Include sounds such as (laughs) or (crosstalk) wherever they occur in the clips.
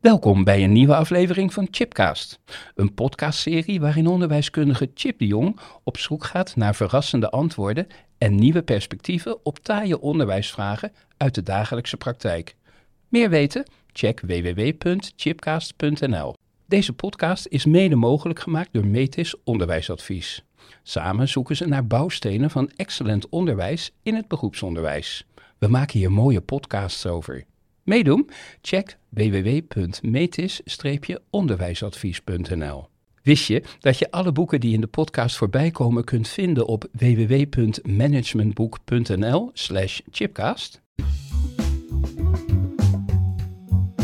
Welkom bij een nieuwe aflevering van Chipcast, een podcastserie waarin onderwijskundige Chip de Jong op zoek gaat naar verrassende antwoorden en nieuwe perspectieven op taaie onderwijsvragen uit de dagelijkse praktijk. Meer weten? Check www.chipcast.nl. Deze podcast is mede mogelijk gemaakt door Metis Onderwijsadvies. Samen zoeken ze naar bouwstenen van excellent onderwijs in het beroepsonderwijs. We maken hier mooie podcasts over. Meedoen? Check www.metis-onderwijsadvies.nl. Wist je dat je alle boeken die in de podcast voorbij komen kunt vinden op www.managementboek.nl/slash chipcast?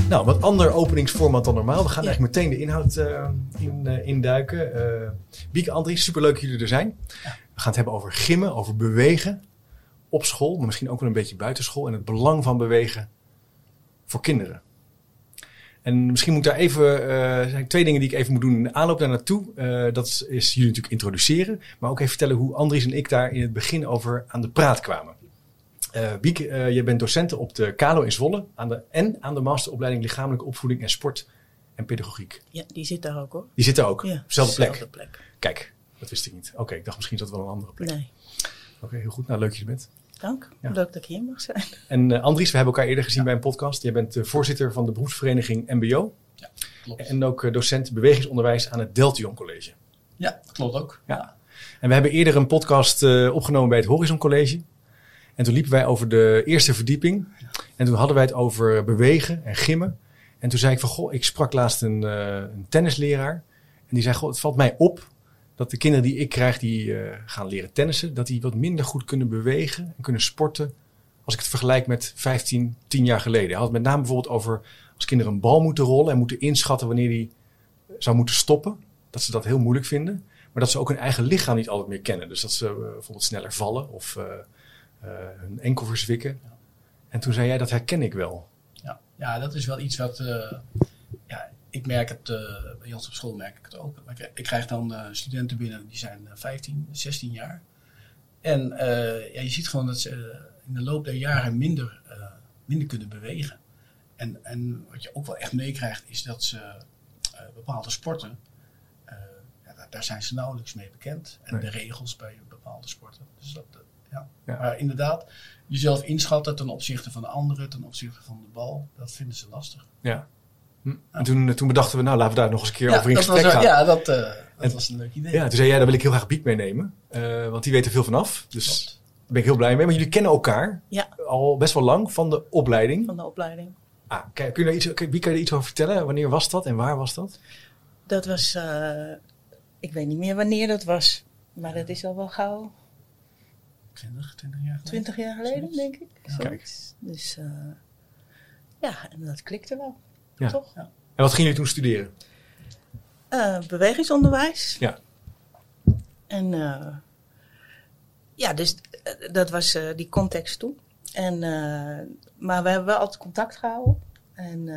Nou, wat ander openingsformat dan normaal. We gaan eigenlijk meteen de inhoud uh, in, uh, induiken. Uh, Bieke, Andries, superleuk dat jullie er zijn. We gaan het hebben over gimmen, over bewegen op school, maar misschien ook wel een beetje buitenschool en het belang van bewegen voor kinderen. En misschien moet ik daar even, er zijn twee dingen die ik even moet doen in de aanloop daar naartoe. dat is, jullie natuurlijk introduceren, maar ook even vertellen hoe Andries en ik daar in het begin over aan de praat kwamen. Uh, Biek, uh, je bent docent op de KALO in Zwolle aan de, en aan de masteropleiding Lichamelijke Opvoeding en Sport en Pedagogiek. Ja, die zit daar ook hoor. Die zit daar ook? Ja, Zelfde plek? Kijk, dat wist ik niet. Oké, okay, ik dacht misschien is dat wel een andere plek. Nee. Oké, okay, heel goed. Nou, leuk dat je er bent. Dank, ja. leuk dat ik hier mag zijn. En uh, Andries, we hebben elkaar eerder gezien ja. bij een podcast. Jij bent voorzitter van de beroepsvereniging MBO. Ja, klopt. En ook docent bewegingsonderwijs aan het Deltion College. Ja, klopt ook. Ja. En we hebben eerder een podcast opgenomen bij het Horizon College. En toen liepen wij over de eerste verdieping. En toen hadden wij het over bewegen en gimmen. En toen zei ik van, goh, ik sprak laatst een, uh, een tennisleraar. En die zei, goh, het valt mij op dat de kinderen die ik krijg, die uh, gaan leren tennissen, dat die wat minder goed kunnen bewegen en kunnen sporten. Als ik het vergelijk met 15, 10 jaar geleden. Hij had het met name bijvoorbeeld over als kinderen een bal moeten rollen en moeten inschatten wanneer die zou moeten stoppen. Dat ze dat heel moeilijk vinden. Maar dat ze ook hun eigen lichaam niet altijd meer kennen. Dus dat ze uh, bijvoorbeeld sneller vallen of uh, hun enkel verzwikken. Ja. En toen zei jij, dat herken ik wel. Ja, ja dat is wel iets wat... Ik merk het, uh, bij ons op school merk ik het ook. Ik, ik krijg dan studenten binnen, die zijn 15, 16 jaar. En ja, je ziet gewoon dat ze in de loop der jaren minder, minder kunnen bewegen. En, en wat je ook wel echt meekrijgt, is dat ze bepaalde sporten... Ja, daar zijn ze nauwelijks mee bekend. En nee. de regels bij bepaalde sporten. Dus dat, ja. ja. Maar inderdaad, jezelf inschatten ten opzichte van de anderen, ten opzichte van de bal, dat vinden ze lastig. Ja. En toen, toen bedachten we, nou laten we daar nog eens een keer ja, over in dat gesprek was, gaan. Ja, dat, uh, dat en, was een leuk idee. Ja, toen zei jij, daar wil ik heel graag Biek meenemen. Uh, want die weet er veel vanaf. Dus Klopt. daar ben ik heel blij mee. Maar jullie kennen elkaar ja. al best wel lang van de opleiding. Van de opleiding. Ah, kijk, kun je daar iets, wie kan je er iets over vertellen? Wanneer was dat en waar was dat? Dat was, uh, ik weet niet meer wanneer dat was. Maar dat is al wel gauw 20, 20 jaar geleden. 20 jaar geleden, Zoiets. denk ik. Ja. Kijk. Dus uh, ja, en dat klikte wel. Ja. Toch? Ja. En wat gingen jullie toen studeren? Uh, bewegingsonderwijs. Ja. En uh, ja, dus dat was die context toen. En, maar we hebben wel altijd contact gehouden. En,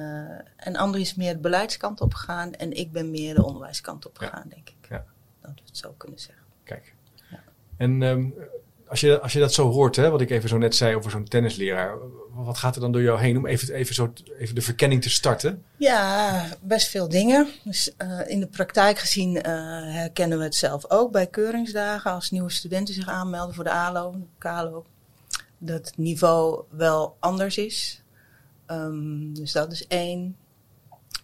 en André is meer de beleidskant op gegaan en ik ben meer de onderwijskant op gegaan, ja. denk ik. Ja. Dat we het zo kunnen zeggen. Kijk. Ja. En um, als je, als je dat zo hoort, hè, wat ik even zo net zei over zo'n tennisleraar, wat gaat er dan door jou heen om even, even, zo, even de verkenning te starten? Ja, best veel dingen. Dus uh, in de praktijk gezien uh, herkennen we het zelf ook bij keuringsdagen als nieuwe studenten zich aanmelden voor de ALO, de KALO, dat het niveau wel anders is. Um, dus dat is één.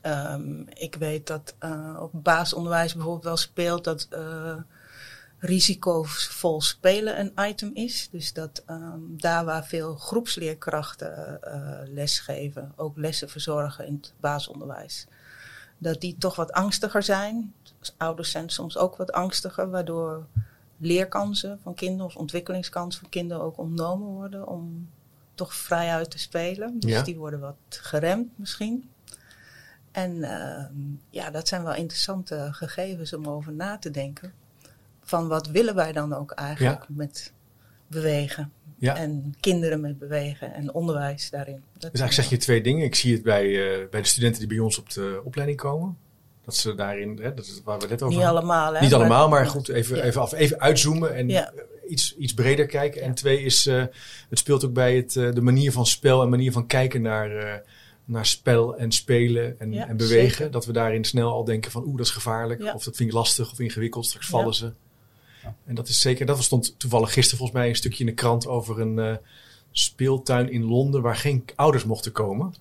Um, ik weet dat uh, op basisonderwijs bijvoorbeeld wel speelt dat risicovol spelen een item is. Dus dat um, daar waar veel groepsleerkrachten uh, lesgeven, ook lessen verzorgen in het basisonderwijs, dat die toch wat angstiger zijn. Dus ouders zijn soms ook wat angstiger, waardoor leerkansen van kinderen of ontwikkelingskansen van kinderen ook ontnomen worden om toch vrijuit te spelen. Dus ja. die worden wat geremd misschien. En uh, ja, dat zijn wel interessante gegevens om over na te denken van wat willen wij dan ook eigenlijk ja. met bewegen. Ja. En kinderen met bewegen en onderwijs daarin. Dat dus eigenlijk zeg je twee dingen. Ik zie het bij, uh, bij de studenten die bij ons op de opleiding komen. Dat ze daarin, hè, dat is waar we net over Niet allemaal, hè? Niet allemaal, maar goed, even, ja. even, af, even uitzoomen en ja. iets, iets breder kijken. En twee is, uh, het speelt ook bij het, uh, de manier van spel en manier van kijken naar, naar spel en spelen en, en bewegen. zeker. Dat we daarin snel al denken van oeh, dat is gevaarlijk. Of dat vind ik lastig of ingewikkeld. Straks vallen ze. En dat is zeker, dat stond toevallig gisteren volgens mij een stukje in de krant over een eh, speeltuin in Londen waar geen ouders mochten komen.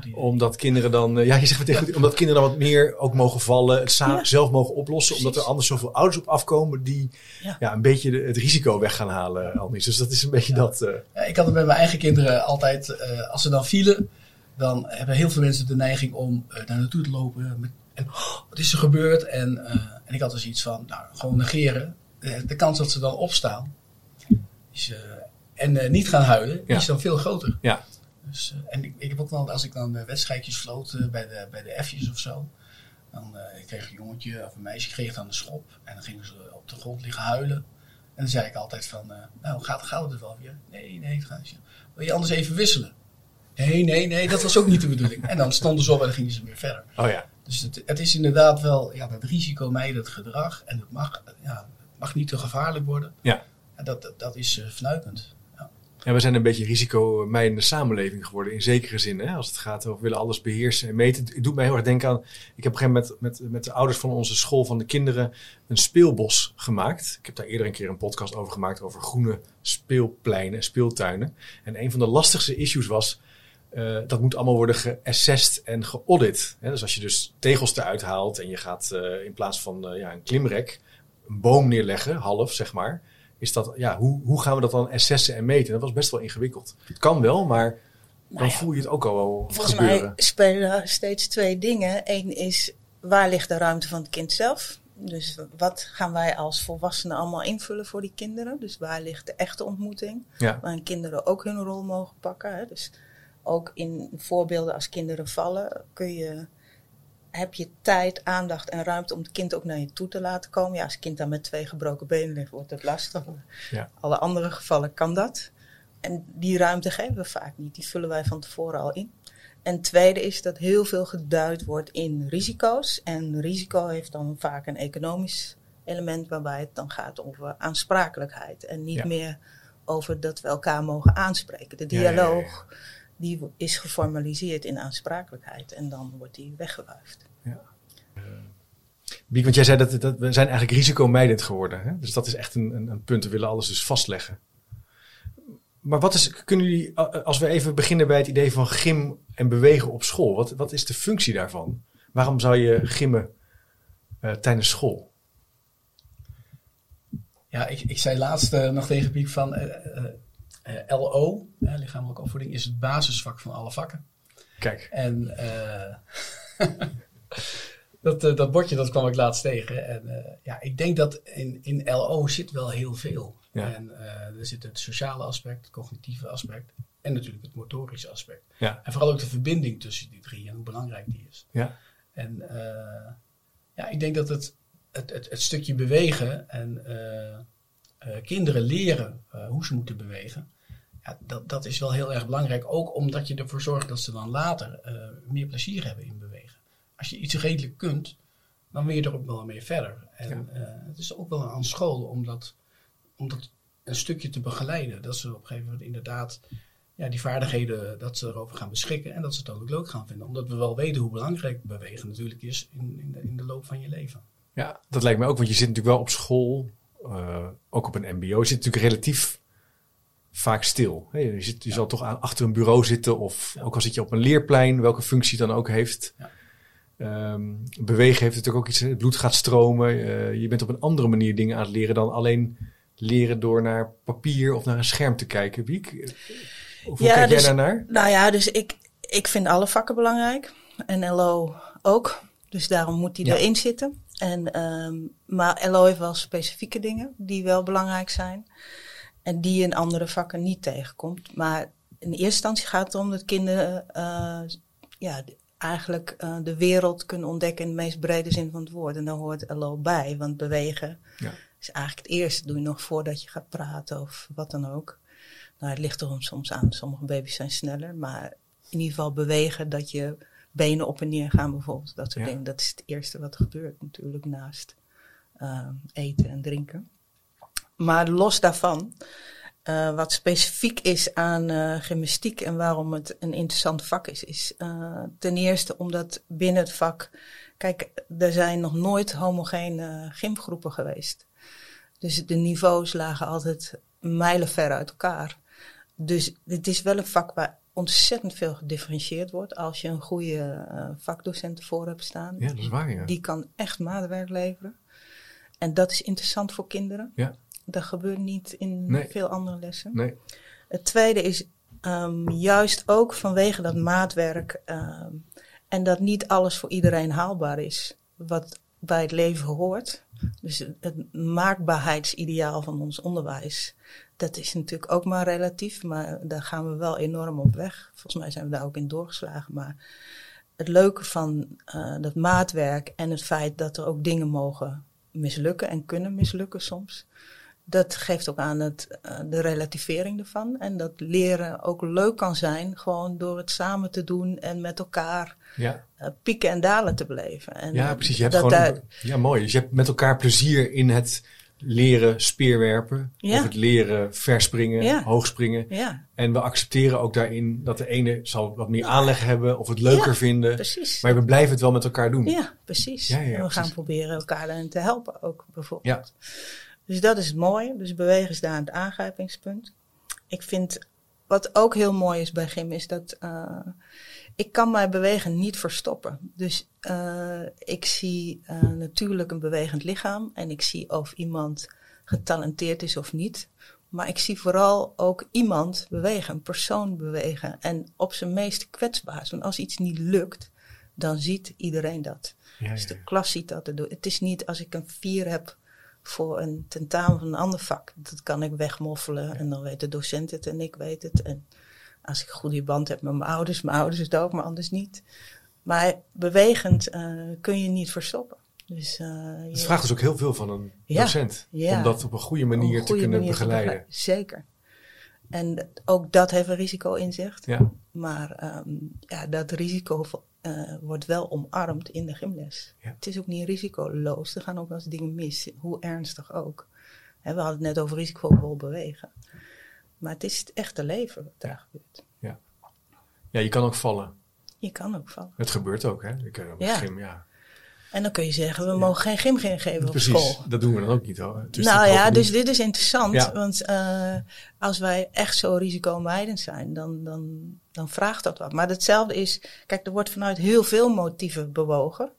Idee. Omdat kinderen dan, eh, ja, je zegt goed, omdat kinderen dan wat meer ook mogen vallen, het Ja. zelf mogen oplossen, omdat er anders zoveel ouders op afkomen die Ja. ja. een beetje de- het risico weg gaan halen, Almies. Dus dat is een beetje dat. eh, Ja, ik had het bij mijn eigen kinderen altijd, eh, als ze dan vielen, dan hebben heel veel mensen de neiging om eh, daar naartoe te lopen. Met, en "Oh, wat is er gebeurd? En, eh, en ik had dus iets van, nou, gewoon negeren. De, de kans dat ze dan opstaan is, eh, en eh, niet gaan huilen, Ja. is dan veel groter. Ja. Dus, eh, en ik, ik heb ook wel, als ik dan eh, wedstrijdjes floot eh, bij, de, bij de F'jes of zo, dan eh, kreeg een jongetje of een meisje kreeg dan een schop. En dan gingen ze op de grond liggen huilen. En dan zei ik altijd van, eh, nou gaat, gaat het wel weer? Nee, nee, het gaat niet. Wil je anders even wisselen? Nee, nee, nee, dat was ook niet de bedoeling. En dan stonden ze op en dan gingen ze weer verder. oh ja, Dus het, het is inderdaad wel ja, dat risicomijdend gedrag. En het mag, ja, mag niet te gevaarlijk worden. Ja. En dat, dat, dat is eh fnuikend. Ja. Ja, we zijn een beetje risicomijdende samenleving geworden, in zekere zin. Hè? Als het gaat over willen alles beheersen en meten. Het doet mij heel erg denken aan. Ik heb op een gegeven moment met, met, met de ouders van onze school van de kinderen een speelbos gemaakt. Ik heb daar eerder een keer een podcast over gemaakt over groene speelpleinen en speeltuinen. En een van de lastigste issues was. eh, dat moet allemaal worden geassessed en geaudit. Dus als je dus tegels eruit haalt en je gaat eh, in plaats van ja, een klimrek een boom neerleggen, half zeg maar is dat, ja, hoe, hoe gaan we dat dan assessen en meten? Dat was best wel ingewikkeld. Het kan wel, maar dan Nou ja, voel je het ook al wel Volgens gebeuren. mij spelen steeds twee dingen. Eén is, waar ligt de ruimte van het kind zelf? Dus wat gaan wij als volwassenen allemaal invullen voor die kinderen? Dus waar ligt de echte ontmoeting? Ja, Waarin kinderen ook hun rol mogen pakken. Hè? Dus ook in voorbeelden als kinderen vallen, kun je, heb je tijd, aandacht en ruimte om het kind ook naar je toe te laten komen. Ja, als het kind dan met twee gebroken benen ligt, wordt het lastig. Ja. Alle andere gevallen kan dat. En die ruimte geven we vaak niet. Die vullen wij van tevoren al in. En tweede is dat heel veel geduid wordt in risico's. En risico heeft dan vaak een economisch element waarbij het dan gaat over aansprakelijkheid. En niet Ja. meer over dat we elkaar mogen aanspreken. De ja, dialoog die is geformaliseerd in aansprakelijkheid. En dan wordt die weggewuifd. Biek, want jij zei dat, dat we zijn eigenlijk risicomijdend geworden. Hè? Dus dat is echt een, een, een punt. We willen alles dus vastleggen. Maar wat is, kunnen jullie, als we even beginnen bij het idee van gym en bewegen op school. Wat, wat is de functie daarvan? Waarom zou je gymmen eh, tijdens school? Ja, ik, ik zei laatst eh, nog tegen Piep van eh, eh, eh, LO, eh, lichamelijke opvoeding, is het basisvak van alle vakken. Kijk, En eh, (laughs) dat, eh, dat bordje dat kwam ik laatst tegen. En ja, ik denk dat in, in LO zit wel heel veel. Ja. En er zit het sociale aspect, het cognitieve aspect en natuurlijk het motorische aspect. ja, En vooral ook de verbinding tussen die drie en hoe belangrijk die is. ja, En ja, ik denk dat het, het, het, het stukje bewegen en kinderen leren hoe ze moeten bewegen, ja, dat, dat is wel heel erg belangrijk. Ook omdat je ervoor zorgt dat ze dan later eh, meer plezier hebben in bewegen. Als je iets redelijk kunt, dan wil je er ook wel mee verder. En eh, het is ook wel aan school om dat, om dat een stukje te begeleiden. Dat ze op een gegeven moment inderdaad ja, die vaardigheden, dat ze erover gaan beschikken en dat ze het ook leuk gaan vinden. Omdat we wel weten hoe belangrijk bewegen natuurlijk is in, in, de, in de loop van je leven. ja, dat lijkt me ook. Want je zit natuurlijk wel op school, eh, ook op een mbo. Je zit natuurlijk relatief vaak stil. Je, zit, je zal toch aan, achter een bureau zitten of ook al zit je op een leerplein, welke functie dan ook heeft. Ja. Ehm, bewegen heeft natuurlijk ook iets, het bloed gaat stromen. eh, je bent op een andere manier dingen aan het leren dan alleen leren door naar papier of naar een scherm te kijken. Wiek, hoe Ja, kijk dus- jij daarnaar? Nou ja, dus ik, ik vind alle vakken belangrijk. En LO ook. Dus daarom moet die erin zitten. En, ehm, maar LO heeft wel specifieke dingen die wel belangrijk zijn. En die je in andere vakken niet tegenkomt. Maar in eerste instantie gaat het om dat kinderen eh, ja, eigenlijk eh, de wereld kunnen ontdekken in de meest brede zin van het woord. En daar hoort LO bij. Want bewegen Ja. is eigenlijk het eerste. doe je nog voordat je gaat praten of wat dan ook. Nou, het ligt er soms aan. Sommige baby's zijn sneller. Maar in ieder geval bewegen dat je benen op en neer gaan bijvoorbeeld. Dat soort Ja. dingen. Dat is het eerste wat er gebeurt natuurlijk naast ehm, eten en drinken. Maar los daarvan Uh, wat specifiek is aan uh, gymnastiek en waarom het een interessant vak is, is uh, ten eerste omdat binnen het vak, kijk, er zijn nog nooit homogene gymgroepen geweest. Dus de niveaus lagen altijd mijlenver uit elkaar. Dus het is wel een vak waar ontzettend veel gedifferentieerd wordt als je een goede vakdocent ervoor hebt staan. Ja, dat is waar, ja. Die kan echt maatwerk leveren. En dat is interessant voor kinderen. Ja. Dat gebeurt niet in Nee. veel andere lessen. Nee. Het tweede is um, juist ook vanwege dat maatwerk um, en dat niet alles voor iedereen haalbaar is, wat bij het leven hoort. Dus het maakbaarheidsideaal van ons onderwijs, dat is natuurlijk ook maar relatief, maar daar gaan we wel enorm op weg. Volgens mij zijn we daar ook in doorgeslagen. Maar het leuke van uh, dat maatwerk en het feit dat er ook dingen mogen mislukken en kunnen mislukken soms. Dat geeft ook aan het, uh, de relativering ervan. En dat leren ook leuk kan zijn, gewoon door het samen te doen en met elkaar Ja, uh, pieken en dalen te beleven. En, ja precies. Je hebt dat gewoon, ja, mooi. Dus je hebt met elkaar plezier in het leren speerwerpen. Ja. Of het leren verspringen, Ja. hoogspringen. ja, En we accepteren ook daarin dat de ene zal wat meer aanleg hebben of het leuker Ja, vinden. precies. Maar we blijven het wel met elkaar doen. Ja, precies. Ja, ja, en we precies. gaan proberen elkaar daarin te helpen ook, bijvoorbeeld. Dus dat is het mooie. Dus bewegen is daar het aangrijpingspunt. Ik vind, wat ook heel mooi is bij gym, is dat uh, ik kan mijn bewegen niet verstoppen. Dus uh, ik zie uh, natuurlijk een bewegend lichaam en ik zie of iemand getalenteerd is of niet. Maar ik zie vooral ook iemand bewegen, een persoon bewegen. En op zijn meest kwetsbaar. Want als iets niet lukt, dan ziet iedereen dat. Ja, Dus ja, de ja. klas ziet dat. Het is niet als ik een vier heb voor een tentamen van een ander vak. Dat kan ik wegmoffelen en dan weet de docent het en ik weet het. En als ik een goede band heb met mijn ouders, mijn ouders het ook, maar anders niet. Maar bewegend uh, kun je niet verstoppen. Dus, uh, Het je- vraagt dus ook heel veel van een Ja, docent. ja. Om dat op een goede manier een te kunnen manier begeleiden. Zeker. En ook dat heeft een risico in zich. Ja, Maar um, ja, dat risico uh, wordt wel omarmd in de gymles. Ja. Het is ook niet risicoloos. Er gaan ook wel eens dingen mis, hoe ernstig ook. Hè, we hadden het net over risicovol bewegen. Maar het is het echte leven wat daar gebeurt. ja, je kan ook vallen. Je kan ook vallen. Het gebeurt ook, hè? Ik, uh, Ja. Gym, ja. En dan kun je zeggen, we mogen geen gym geven op Precies, school. dat doen we dan ook niet hoor. Dus nou ja, dus dit is interessant. Ja. Want uh, als wij echt zo risicomijdend zijn, dan, dan, dan vraagt dat wat. Maar hetzelfde is, kijk, er wordt vanuit heel veel motieven bewogen.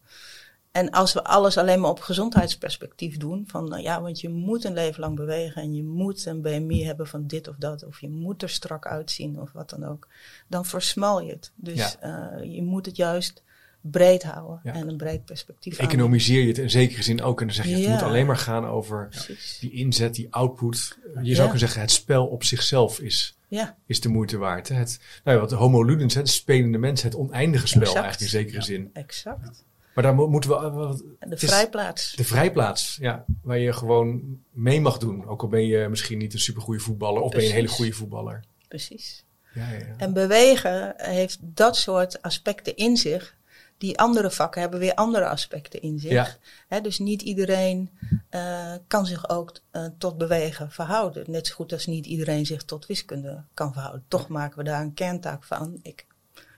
En als we alles alleen maar op gezondheidsperspectief doen, van nou ja, want je moet een leven lang bewegen en je moet een BMI hebben van dit of dat, of je moet er strak uitzien of wat dan ook, dan versmal je het. Dus Ja. uh, je moet het juist breed houden Ja. en een breed perspectief aannemen. Economiseer je het in zekere zin ook. En dan zeg je, het Ja. moet alleen maar gaan over Precies. die inzet, die output. Je Ja. zou kunnen zeggen, het spel op zichzelf is, is de moeite waard. Het, nou ja, wat homo ludens, de spelende mens, het oneindige spel Exact. eigenlijk in zekere zin. exact. Maar daar mo- moeten we... wat- En de het vrijplaats. De vrijplaats, ja. Waar je gewoon mee mag doen. Ook al ben je misschien niet een supergoeie voetballer. Of ben je een hele goede voetballer. Precies. Ja, ja. En bewegen heeft dat soort aspecten in zich. Die andere vakken hebben weer andere aspecten in zich. Ja. Dus niet iedereen uh, kan zich ook uh, tot bewegen verhouden. Net zo goed als niet iedereen zich tot wiskunde kan verhouden. Toch maken we daar een kerntaak van. Ik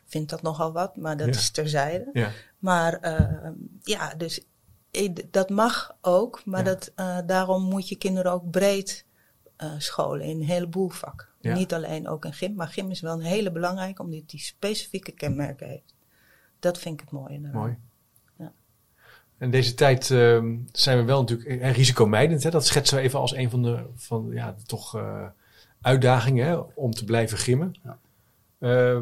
vind dat nogal wat, maar dat Ja. is terzijde. ja. Maar uh, ja, dus eh, dat mag ook. Maar dat, daarom moet je kinderen ook breed scholen in een heleboel vakken. Ja. Niet alleen ook in gym, maar gym is wel een hele belangrijke omdat die specifieke kenmerken heeft. Dat vind ik het mooie. daaraan. Mooi. Ja. En deze tijd uh, zijn we wel natuurlijk eh, risicomijdend. Hè? Dat schetsen we even als een van de, van, ja, de toch uh, uitdagingen hè? om te blijven gimmen. Ja. Uh,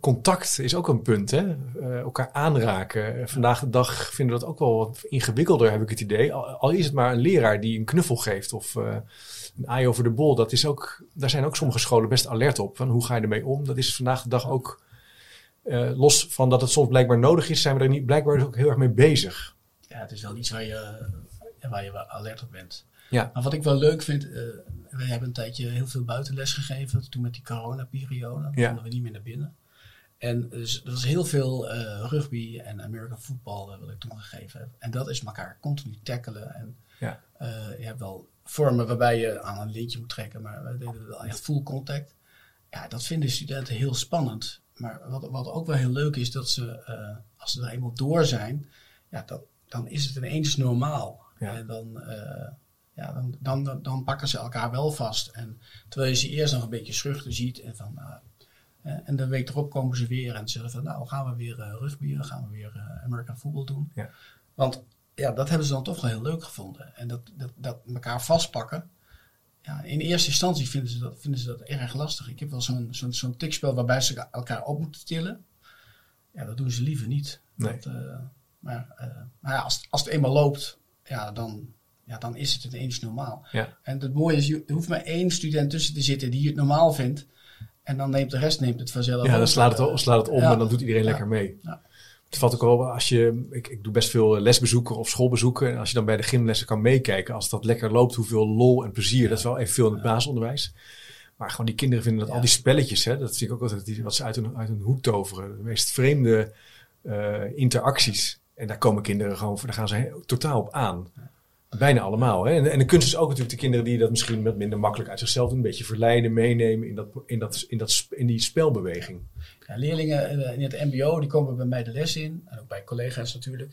contact is ook een punt. Hè? Uh, elkaar aanraken. Vandaag de dag vinden we dat ook wel wat ingewikkelder, heb ik het idee. Al, al is het maar een leraar die een knuffel geeft of uh, een eye over de bol. Dat is ook, daar zijn ook sommige scholen best alert op. Van hoe ga je ermee om? Dat is vandaag de dag ook... Uh, los van dat het soms blijkbaar nodig is, zijn we er niet blijkbaar ook heel erg mee bezig. Ja, het is wel iets waar je, waar je wel alert op bent. Ja. Maar wat ik wel leuk vind, uh, we hebben een tijdje heel veel buitenles gegeven, toen met die coronaperiode, ja. konden we niet meer naar binnen. En dus, er was heel veel eh, rugby en American football wat ik toen gegeven heb. En dat is elkaar continu tackelen. En Ja. eh, je hebt wel vormen waarbij je aan een lintje moet trekken, maar wij deden wel echt full contact. Ja, dat vinden studenten heel spannend. Maar wat, wat ook wel heel leuk is, dat ze, eh, als ze er eenmaal door zijn, ja, dan, dan is het ineens normaal. Ja. En dan, eh, ja, dan, dan, dan, pakken ze elkaar wel vast. En terwijl je ze eerst nog een beetje schuchter ziet en van, eh, en de week erop komen ze weer en zeggen van, nou gaan we weer uh, rugbyen, gaan we weer uh, American football doen. Ja. Want ja, dat hebben ze dan toch wel heel leuk gevonden. En dat, dat, dat elkaar vastpakken. Ja, in eerste instantie vinden ze dat, vinden ze dat erg lastig. Ik heb wel zo'n zo'n zo'n tikspel waarbij ze elkaar op moeten tillen. Ja, dat doen ze liever niet. Nee. Dat, uh, maar uh, maar ja, als, als het eenmaal loopt, ja, dan, ja, dan is het ineens normaal. Ja. En het mooie is, er hoeft maar één student tussen te zitten die het normaal vindt. En dan neemt de rest neemt het vanzelf Ja, dan slaat het, slaat het om Ja. en dan doet iedereen lekker mee. Ja. Het valt ook wel als je, ik, ik doe best veel lesbezoeken of schoolbezoeken. En als je dan bij de gymlessen kan meekijken, als dat lekker loopt, hoeveel lol en plezier. Dat is wel even veel in het basisonderwijs. Maar gewoon die kinderen vinden dat Ja. al die spelletjes, hè, dat vind ik ook altijd die, wat ze uit hun, uit hun hoek toveren. De meest vreemde eh, interacties. En daar komen kinderen gewoon voor, daar gaan ze totaal op aan. Bijna allemaal. Hè? En, en de kunst is ook natuurlijk de kinderen die dat misschien wat minder makkelijk uit zichzelf doen. Een beetje verleiden, meenemen in, dat, in, dat, in, dat, in die spelbeweging. Ja, leerlingen in het mbo, die komen bij mij de les in. En ook bij collega's natuurlijk.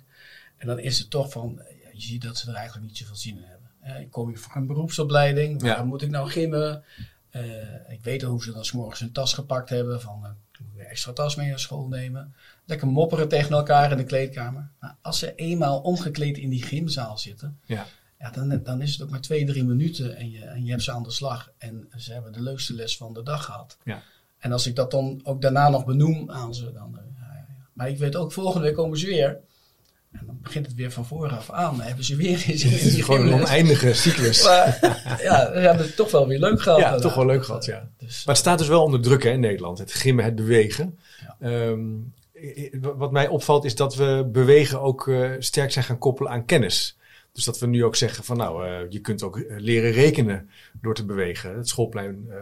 En dan is het toch van, je ziet dat ze er eigenlijk niet zoveel zin in hebben. Eh, ik kom hier voor een beroepsopleiding. Ja. Waar moet ik nou gimmen? Eh, ik weet al hoe ze dan 's morgens hun tas gepakt hebben. Van, eh, weer extra tas mee naar school nemen. Lekker mopperen tegen elkaar in de kleedkamer. Maar als ze eenmaal omgekleed in die gymzaal zitten. Ja. Ja, dan, dan is het ook maar twee, drie minuten en je, en je hebt ze aan de slag. En ze hebben de leukste les van de dag gehad. Ja. En als ik dat dan ook daarna nog benoem aan ze, dan. eh, ja, ja. Maar ik weet ook, volgende week komen ze weer. En dan begint het weer van vooraf aan. Dan hebben ze weer in (laughs) Het is gewoon een oneindige cyclus. (laughs) Maar ja, we hebben het toch wel weer leuk gehad. Ja, toch wel leuk gehad, ja. Dus, Maar het staat dus wel onder druk hè, in Nederland. Het gimmen, het bewegen. Ja. Ehm, wat mij opvalt is dat we bewegen ook eh, sterk zijn gaan koppelen aan kennis. Dus dat we nu ook zeggen van nou, eh, je kunt ook eh, leren rekenen door te bewegen. Het schoolplein eh,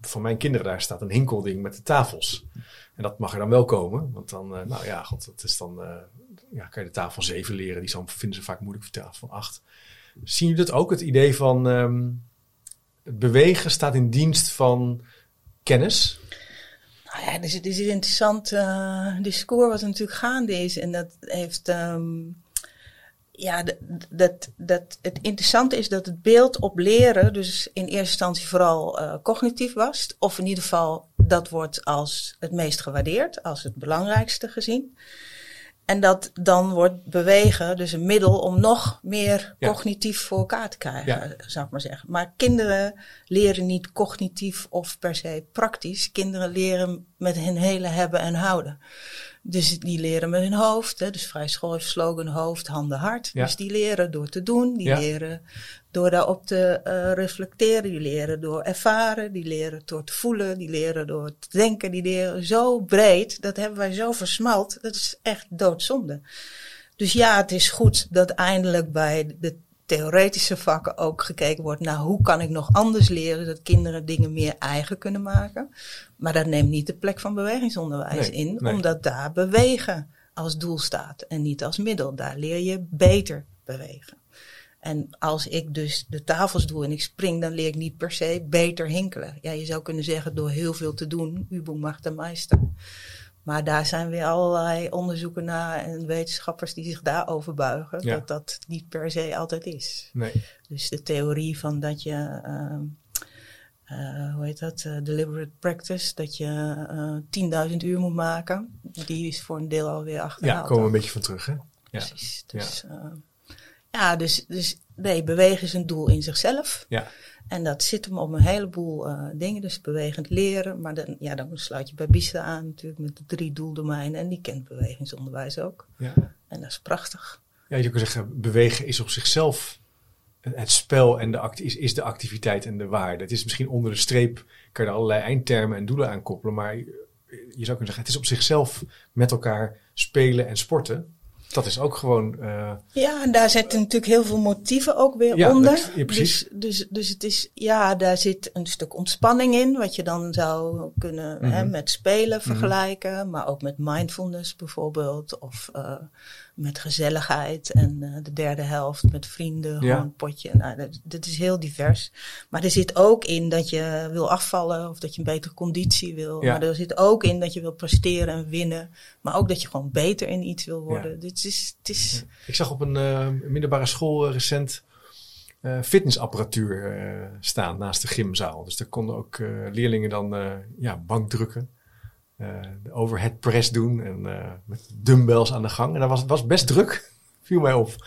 van mijn kinderen, daar staat een hinkelding met de tafels. En dat mag er dan wel komen. Want dan, nou ja, god, dat is dan, ja, kan je de tafel 7 leren. Die vinden ze vaak moeilijk voor tafel van 8. Zien jullie dat ook? Het idee van ehm, het bewegen staat in dienst van kennis. Nou ja, het is een interessant eh, discours wat er natuurlijk gaande is. En dat heeft. ehm, ja, dat, dat, het interessante is dat het beeld op leren, dus in eerste instantie vooral eh, cognitief was. Of in ieder geval, dat wordt als het meest gewaardeerd, als het belangrijkste gezien. En dat dan wordt bewegen, dus een middel om nog meer Ja. cognitief voor elkaar te krijgen, Ja. zou ik maar zeggen. Maar kinderen leren niet cognitief of per se praktisch. Kinderen leren met hun hele hebben en houden. Dus die leren met hun hoofd. Hè. Dus vrij school heeft slogan hoofd, handen, hart. Ja. Dus die leren door te doen. Die leren door daarop te eh, reflecteren. Die leren door ervaren. Die leren door te voelen. Die leren door te denken. Die leren zo breed. Dat hebben wij zo versmalt. Dat is echt doodzonde. Dus ja, het is goed dat eindelijk bij de theoretische vakken ook gekeken wordt naar hoe kan ik nog anders leren dat kinderen dingen meer eigen kunnen maken. Maar dat neemt niet de plek van bewegingsonderwijs Nee, in, nee. omdat daar bewegen als doel staat en niet als middel. Daar leer je beter bewegen. En als ik dus de tafels doe en ik spring, dan leer ik niet per se beter hinkelen. Ja, je zou kunnen zeggen door heel veel te doen, Übung macht de Meister. Maar daar zijn weer allerlei onderzoeken naar en wetenschappers die zich daarover buigen. Ja. Dat dat niet per se altijd is. Nee. Dus de theorie van dat je, ehm, eh, hoe heet dat, eh, deliberate practice, dat je eh 10.000 uur moet maken, die is voor een deel alweer Ja, achterhaald. komen we een beetje van terug, hè? Ja. Precies. Dus, ja, ja dus, dus nee, bewegen is een doel in zichzelf. Ja. En dat zit hem op een heleboel eh, dingen, dus bewegend leren. Maar dan, ja, dan sluit je bij BISTA aan natuurlijk met de drie doeldomeinen. En die kent bewegingsonderwijs ook. Ja. En dat is prachtig. ja, je kan zeggen, bewegen is op zichzelf het spel en de act is, is de activiteit en de waarde. Het is misschien onder de streep, kan je er allerlei eindtermen en doelen aan koppelen, maar je zou kunnen zeggen, het is op zichzelf met elkaar spelen en sporten. Dat is ook gewoon. eh, Ja, en daar zitten natuurlijk heel veel motieven ook weer Ja, onder. dat- ja, precies. Dus, dus, dus het is, ja, daar zit een stuk ontspanning in, wat je dan zou kunnen hè, Mhm. met spelen vergelijken, maar ook met mindfulness bijvoorbeeld, of eh, met gezelligheid en eh, de derde helft met vrienden, Ja. gewoon een potje. Nou, dat, dat is heel divers. Maar er zit ook in dat je wil afvallen of dat je een betere conditie wil. Ja. Maar er zit ook in dat je wil presteren en winnen, maar ook dat je gewoon beter in iets wil worden. Dit is, het is, Ik zag op een eh, middelbare school eh, recent fitnessapparatuur staan naast de gymzaal. Dus daar konden ook leerlingen dan ja, bankdrukken, eh de overhead press doen en eh, met dumbbells aan de gang. En dat was, was best druk, (laughs) viel mij op.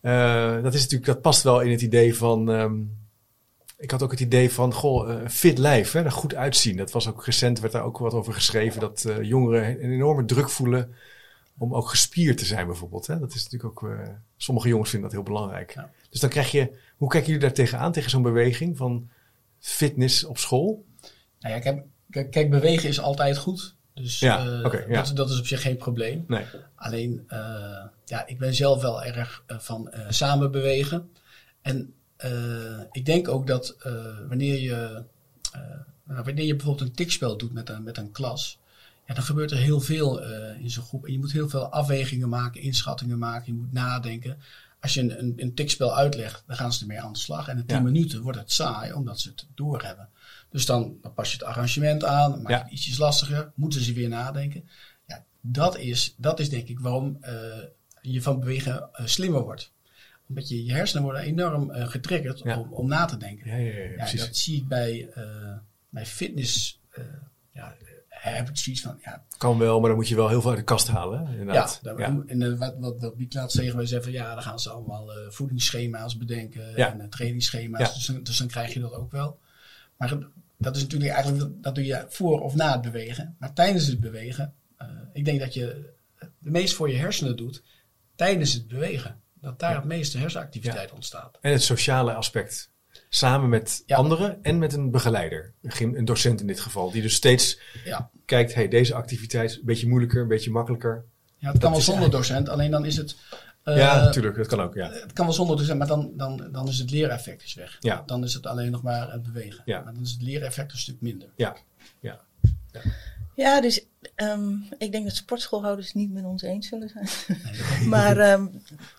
Eh, dat, is natuurlijk, dat past wel in het idee van... ehm, ik had ook het idee van, goh, een fit lijf, hè, er goed uitzien. Dat was ook recent, werd daar ook wat over geschreven, dat jongeren een enorme druk voelen om ook gespierd te zijn bijvoorbeeld. Hè? Dat is natuurlijk ook, sommige jongens vinden dat heel belangrijk. Ja. Dus dan krijg je, hoe kijken jullie daar tegenaan, tegen zo'n beweging van fitness op school? Nou ja, kijk, kijk, kijk, bewegen is altijd goed. Dus Ja, eh, ja. dat, dat is op zich geen probleem. Nee. Alleen, eh, ja, ik ben zelf wel erg eh, van samen bewegen. En ik denk ook dat wanneer, je, nou, wanneer je bijvoorbeeld een tikspel doet met een, met een klas, ja, dan gebeurt er heel veel in zo'n groep. En je moet heel veel afwegingen maken, inschattingen maken, je moet nadenken. Als je een, een, een tikspel uitlegt, dan gaan ze ermee aan de slag. En in 10 Ja. minuten wordt het saai, omdat ze het doorhebben. Dus dan, dan pas je het arrangement aan, dan maak je Ja. het ietsjes lastiger, moeten ze weer nadenken. Ja, dat is, dat is denk ik waarom eh, je van bewegen eh, slimmer wordt. Omdat je, je hersenen worden enorm eh, getriggerd Ja. om, om na te denken. Ja, ja, ja, Ja, precies. dat zie ik bij, bij fitness. ja, heb ik zoiets van, ja, Kan wel, maar dan moet je wel heel veel uit de kast halen. Hè? ja, Inderdaad. daar- ja. en wat, wat, wat Biek laatst tegen mij zei van, ja, dan gaan ze allemaal voedingsschema's bedenken Ja. en trainingsschema's. Ja. Dus, dus dan krijg je dat ook wel. Maar dat is natuurlijk eigenlijk, dat doe je voor of na het bewegen. Maar tijdens het bewegen, eh, ik denk dat je het meest voor je hersenen doet tijdens het bewegen. Dat daar het meeste hersenactiviteit ontstaat. En het sociale aspect. Samen met Ja. anderen en met een begeleider. Een Een docent in dit geval. Die dus steeds Ja, kijkt, hey, deze activiteit een beetje moeilijker, een beetje makkelijker. ja het kan wel zonder eigenlijk- docent, alleen dan is het... eh, ja, natuurlijk. Dat kan ook, ja. Het kan wel zonder docent, maar dan, dan, dan is het leereffect is weg. Ja. Dan is het alleen nog maar het bewegen. Ja. Maar dan is het leereffect een stuk minder. Ja, ja. Ja, dus ehm, ik denk dat sportschoolhouders het niet met ons eens zullen zijn. (laughs) maar ehm,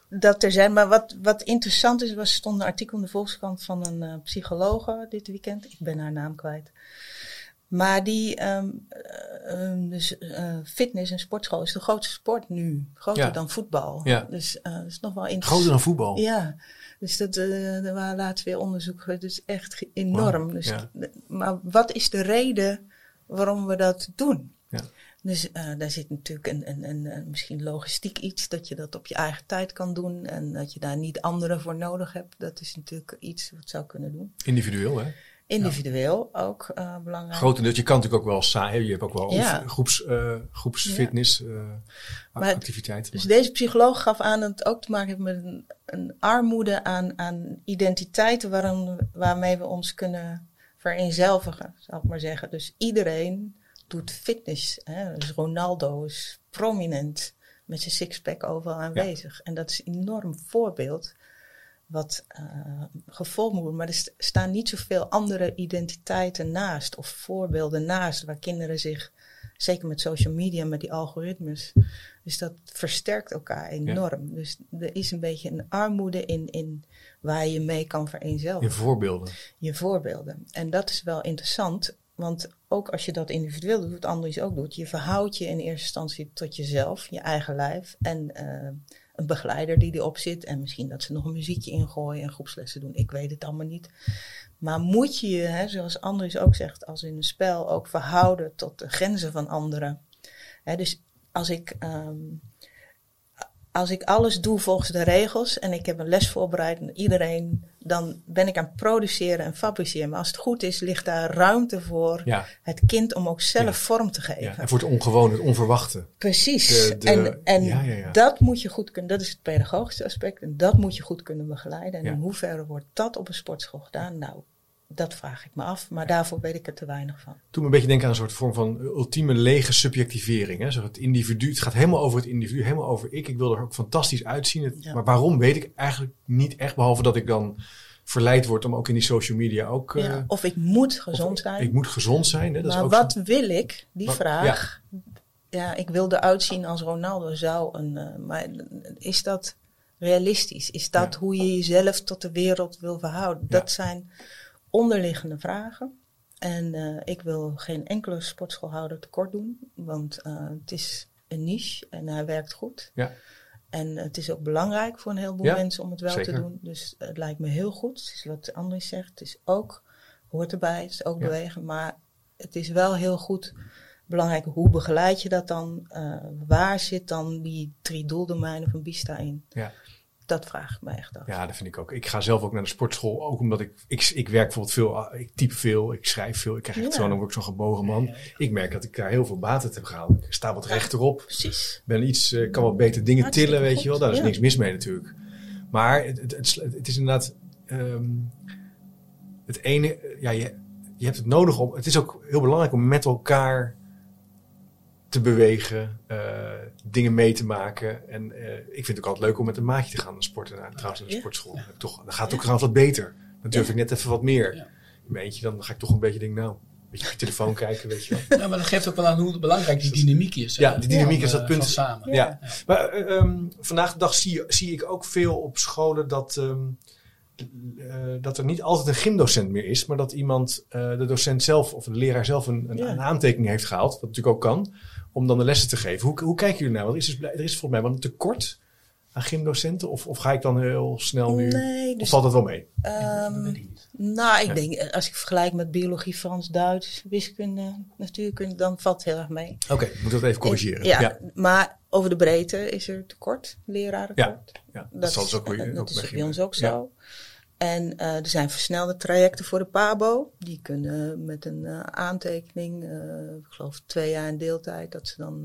dat er zijn. Maar wat, wat interessant is, was stond een artikel in de Volkskrant van een eh, psychologe dit weekend. Ik ben haar naam kwijt. Maar die, ehm, eh, ehm, dus eh, fitness en sportschool is de grootste sport nu. Groter Ja. dan voetbal. Ja. Dus eh, dat is nog wel interessant. Groter dan voetbal. Ja, dus dat, eh er waren laatst weer onderzoek. Het is echt enorm. Dus, ja. Maar wat is de reden waarom we dat doen? Ja. Dus daar zit natuurlijk een, een, een, een misschien logistiek iets, dat je dat op je eigen tijd kan doen en dat je daar niet anderen voor nodig hebt. Dat is natuurlijk iets wat zou kunnen doen. Individueel, hè? Individueel ook eh, belangrijk. Grotendeels, je kan natuurlijk ook wel saai. Je hebt ook wel Ja. groeps, eh, groepsfitness, eh, Maar- activiteiten. Dus deze psycholoog gaf aan dat het ook te maken heeft met een, een armoede aan, aan identiteiten waarom, waarmee we ons kunnen vereenzelvigen, zal ik maar zeggen. Dus iedereen doet fitness. Hè? Dus Ronaldo is prominent met zijn sixpack overal aanwezig. En dat is een enorm voorbeeld wat gevolgd moet worden. Maar er st- staan niet zoveel andere identiteiten naast of voorbeelden naast waar kinderen zich, zeker met social media, met die algoritmes, dus dat versterkt elkaar enorm. Dus er is een beetje een armoede in, in waar je mee kan vereenzelvigen. In voorbeelden. Je voorbeelden. En dat is wel interessant, want ook als je dat individueel doet, wat Andries ook doet, je verhoudt je in eerste instantie tot jezelf, je eigen lijf en eh, een begeleider die erop zit. En misschien dat ze nog een muziekje ingooien en groepslessen doen. Ik weet het allemaal niet. Maar moet je je, zoals Andries ook zegt, als in een spel ook verhouden tot de grenzen van anderen. Hè, dus als ik, ehm, als ik alles doe volgens de regels en ik heb een les voorbereid en iedereen, dan ben ik aan het produceren en fabriceren. Maar als het goed is, ligt daar ruimte voor Ja. het kind om ook zelf Ja. vorm te geven. ja. En voor het ongewone, het onverwachte. Precies. De- de- en en dat moet je goed kunnen, dat is het pedagogische aspect. En dat moet je goed kunnen begeleiden. En in hoeverre wordt dat op een sportschool gedaan? Nou, dat vraag ik me af, maar daarvoor weet ik er te weinig van. Toen me een beetje denken aan een soort vorm van ultieme lege subjectivering. Hè? Zo het individu, het gaat helemaal over het individu, helemaal over ik. Ik wil er ook fantastisch uitzien. Het- Ja. Maar waarom weet ik eigenlijk niet echt, behalve dat ik dan verleid word om ook in die social media ook... eh, ja, of ik moet gezond zijn. Ik moet gezond zijn. Hè? Dat maar is ook wat zo- wil ik? Die vraag. Ja. ik wil eruit zien als Ronaldo zou een. eh, maar is dat realistisch? Is dat Ja. hoe je jezelf tot de wereld wil verhouden? Dat zijn onderliggende vragen. En eh, ik wil geen enkele sportschoolhouder tekort doen, want eh, het is een niche en hij werkt goed. Ja. En het is ook belangrijk voor een heleboel Ja, mensen om het wel zeker. te doen. Dus het lijkt me heel goed. Het is wat Andries zegt. Het is ook, hoort erbij. Het is ook Ja. bewegen. Maar het is wel heel goed belangrijk. Hoe begeleid je dat dan? Eh, waar zit dan die drie doeldomeinen van BISTA in? Ja. Dat vraag ik me echt af. Ja, dat vind ik ook. Ik ga zelf ook naar de sportschool, ook omdat ik, ik, ik werk bijvoorbeeld veel, ah, ik type veel, ik schrijf veel. Ik krijg echt Ja. zo, dan word ik zo'n gebogen man. Ik merk dat ik daar heel veel baat uit heb gehaald. Ik sta wat rechterop, Precies. ben iets, eh, kan wat beter dingen Hartstikke tillen, weet goed, je wel. Daar is niks mis mee natuurlijk. Maar het, het, het, het is inderdaad, ehm, het ene, ja, je, je hebt het nodig om, het is ook heel belangrijk om met elkaar te bewegen, eh, dingen mee te maken. En eh, ik vind het ook altijd leuk om met een maatje te gaan naar sporten, nou, trouwens naar de Ja. sportschool. Ik Toch, dan gaat het ook Ja. trouwens wat beter. Dan durf ik net even wat meer. Ja. In mijn eentje, dan ga ik toch een beetje denken, nou, een beetje op je telefoon kijken, weet je wel. Ja, maar dat geeft ook wel aan hoe belangrijk die dynamiek is. Ja, die dynamiek van, is dat punt. Samen. Ja. Maar eh, ehm, vandaag de dag zie, zie ik ook veel op scholen dat, ehm, eh, dat er niet altijd een gymdocent meer is, maar dat iemand, de docent zelf of de leraar zelf een, een, Ja. een aantekening heeft gehaald, wat natuurlijk ook kan, om dan de lessen te geven. Hoe, hoe kijken jullie nou? Want er is, dus, er is volgens mij wel een tekort aan gymdocenten, of, of ga ik dan heel snel nu, Nee, of dus valt dat wel mee? ehm, Dat niet. nou, ik Ja. denk, eh, als ik vergelijk met biologie, Frans, Duits, wiskunde, natuurkunde, dan valt het heel erg mee. Oké, ik moet dat even corrigeren. Ja, ja. maar over de breedte is er tekort, lerarentekort. ja, dat, zal dus ook, weer- dat ook is bij ons ook Ja. zo. En eh, er zijn versnelde trajecten voor de PABO. Die kunnen met een eh, aantekening, eh, ik geloof twee jaar in deeltijd, dat ze dan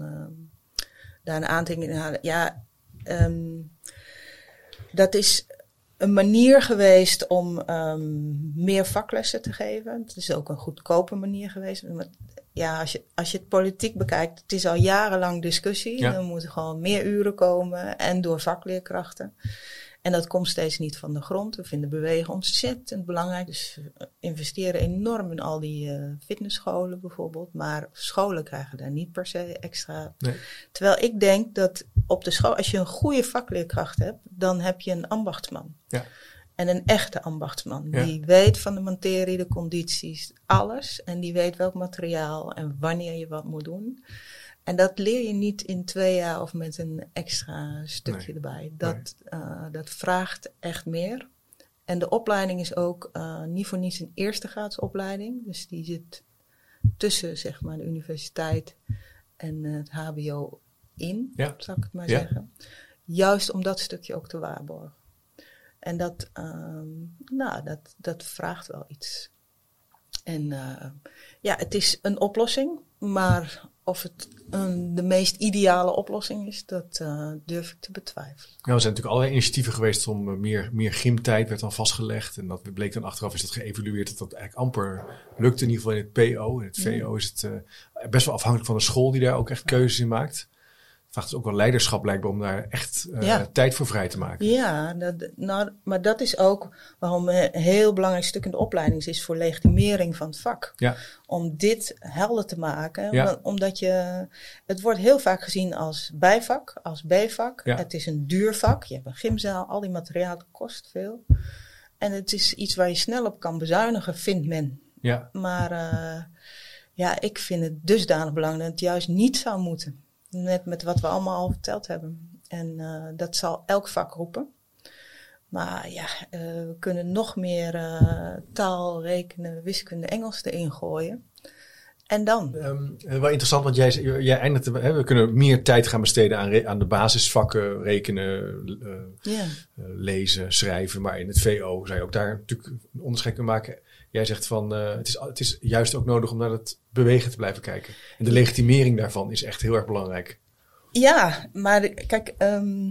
daar een aantekening in halen. Ja, ehm, dat is een manier geweest om ehm, meer vaklessen te geven. Het is ook een goedkope manier geweest. Maar ja, als je, als je het politiek bekijkt, het is al jarenlang discussie. Ja. Er moeten gewoon meer uren komen en door vakleerkrachten. En dat komt steeds niet van de grond. We vinden bewegen ontzettend belangrijk. Dus we investeren enorm in al die eh, fitnessscholen bijvoorbeeld. Maar scholen krijgen daar niet per se extra. Nee. Terwijl ik denk dat op de school, als je een goede vakleerkracht hebt, dan heb je een ambachtsman. Ja. En een echte ambachtsman. Ja. Die weet van de materie, de condities, alles. En die weet welk materiaal en wanneer je wat moet doen. En dat leer je niet in twee jaar of met een extra stukje Nee. erbij. Dat, eh, dat vraagt echt meer. En de opleiding is ook eh, niet voor niets een eerste graadsopleiding. Dus die zit tussen zeg maar, de universiteit en het HBO in, Ja. zou ik het maar Ja. zeggen. Juist om dat stukje ook te waarborgen. En dat, ehm, nou, dat, dat vraagt wel iets. En eh, ja, het is een oplossing, maar of het een, de meest ideale oplossing is, dat eh, durf ik te betwijfelen. Nou, er zijn natuurlijk allerlei initiatieven geweest om eh, meer, meer gymtijd werd dan vastgelegd. En dat bleek dan achteraf is dat geëvalueerd dat dat eigenlijk amper lukte. In ieder geval in het PO. In het VO is het eh, best wel afhankelijk van de school die daar ook echt keuzes in maakt. Het vraagt dus ook wel leiderschap blijkbaar om daar echt eh, Ja. tijd voor vrij te maken. Ja, dat, nou, maar dat is ook waarom een heel belangrijk stuk in de opleiding is, voor legitimering van het vak. Ja, Om dit helder te maken. Ja. Omdat, je, het wordt heel vaak gezien als bijvak, als B-vak. Het is een duur vak. Je hebt een gymzaal, al die materiaal kost veel. En het is iets waar je snel op kan bezuinigen, vindt men. ja, Maar eh, ja, ik vind het dusdanig belangrijk dat het juist niet zou moeten. Net met wat we allemaal al verteld hebben. En eh, dat zal elk vak roepen. Maar ja, eh, we kunnen nog meer eh, taal, rekenen, wiskunde, Engels erin gooien. En dan? Ehm, eh, wel interessant, want jij, jij eindigde, hè, we kunnen meer tijd gaan besteden aan, aan de basisvakken, rekenen, eh, eh, lezen, schrijven. Maar in het VO zou je ook daar natuurlijk een onderscheid kunnen maken. Jij zegt van het, is, het is juist ook nodig om naar het bewegen te blijven kijken. En de legitimering daarvan is echt heel erg belangrijk. Ja, maar kijk, ehm,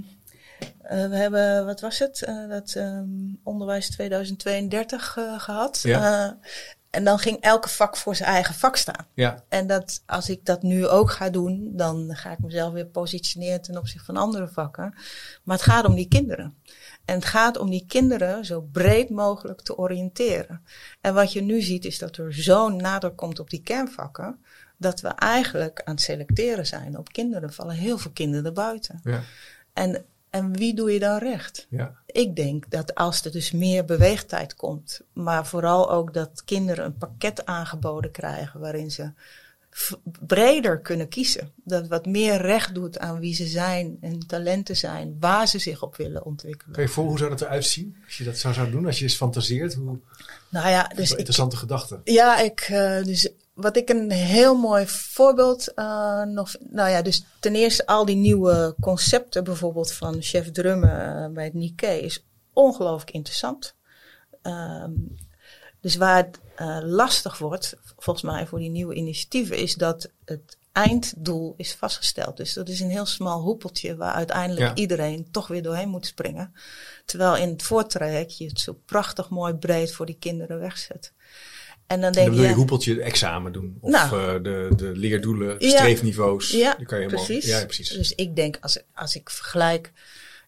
Eh, we hebben, wat was het? Dat ehm, onderwijs 2032 eh, gehad. Ja. En dan ging elke vak voor zijn eigen vak staan. Ja, En dat, als ik dat nu ook ga doen, dan ga ik mezelf weer positioneren ten opzichte van andere vakken. Maar het gaat om die kinderen. En het gaat om die kinderen zo breed mogelijk te oriënteren. En wat je nu ziet is dat er zo'n nadruk komt op die kernvakken, dat we eigenlijk aan het selecteren zijn op kinderen. Er vallen heel veel kinderen buiten. ja, En, en wie doe je dan recht? ja. Ik denk dat als er dus meer beweegtijd komt, maar vooral ook dat kinderen een pakket aangeboden krijgen waarin ze breder kunnen kiezen. Dat wat meer recht doet aan wie ze zijn en talenten zijn, waar ze zich op willen ontwikkelen. Kan je voor hoe zou dat eruit zien? Als je dat zou, zou doen, als je eens fantaseert. Hoe, Nou ja, dus ik, interessante gedachte. Ja, ik, eh, dus wat ik een heel mooi voorbeeld eh, nog. Nou ja, dus ten eerste al die nieuwe concepten, bijvoorbeeld van chef drummen eh, bij het Nikkei, is ongelooflijk interessant. Ehm, dus waar het eh, lastig wordt, volgens mij voor die nieuwe initiatieven, is dat het einddoel is vastgesteld. Dus dat is een heel smal hoepeltje waar uiteindelijk Ja. iedereen toch weer doorheen moet springen. Terwijl in het voortraject je het zo prachtig mooi breed voor die kinderen wegzet. En dan En denk dan je je, hoepeltje examen doen. Of Nou. eh, de, de leerdoelen, Ja. streefniveaus. ja, Die kan je helemaal- precies. Ja, precies. Dus ik denk, als, als ik vergelijk,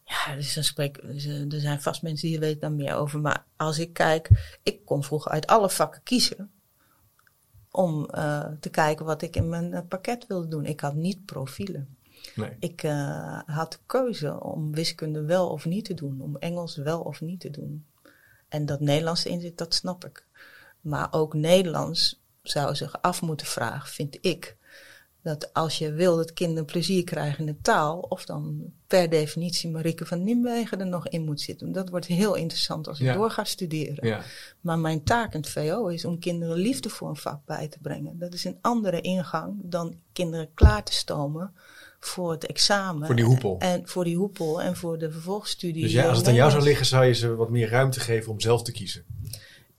ja, dus dan spreek, dus, eh, er zijn vast mensen die weten daar meer over. Maar als ik kijk, ik kon vroeger uit alle vakken kiezen om eh, te kijken wat ik in mijn pakket wilde doen. Ik had niet profielen. Nee. Ik had de keuze om wiskunde wel of niet te doen, om Engels wel of niet te doen. En dat Nederlands erin zit, dat snap ik. Maar ook Nederlands zou zich af moeten vragen, vind ik. Dat als je wil dat kinderen plezier krijgen in de taal, of dan per definitie Marieke van Nimwegen er nog in moet zitten. Dat wordt heel interessant als ik Ja. door ga studeren. Ja. Maar mijn taak in het VO is om kinderen liefde voor een vak bij te brengen. Dat is een andere ingang dan kinderen klaar te stomen voor het examen. Voor die hoepel. En voor die hoepel en voor de vervolgstudie. Dus als het aan jou zou liggen, zou je ze wat meer ruimte geven om zelf te kiezen.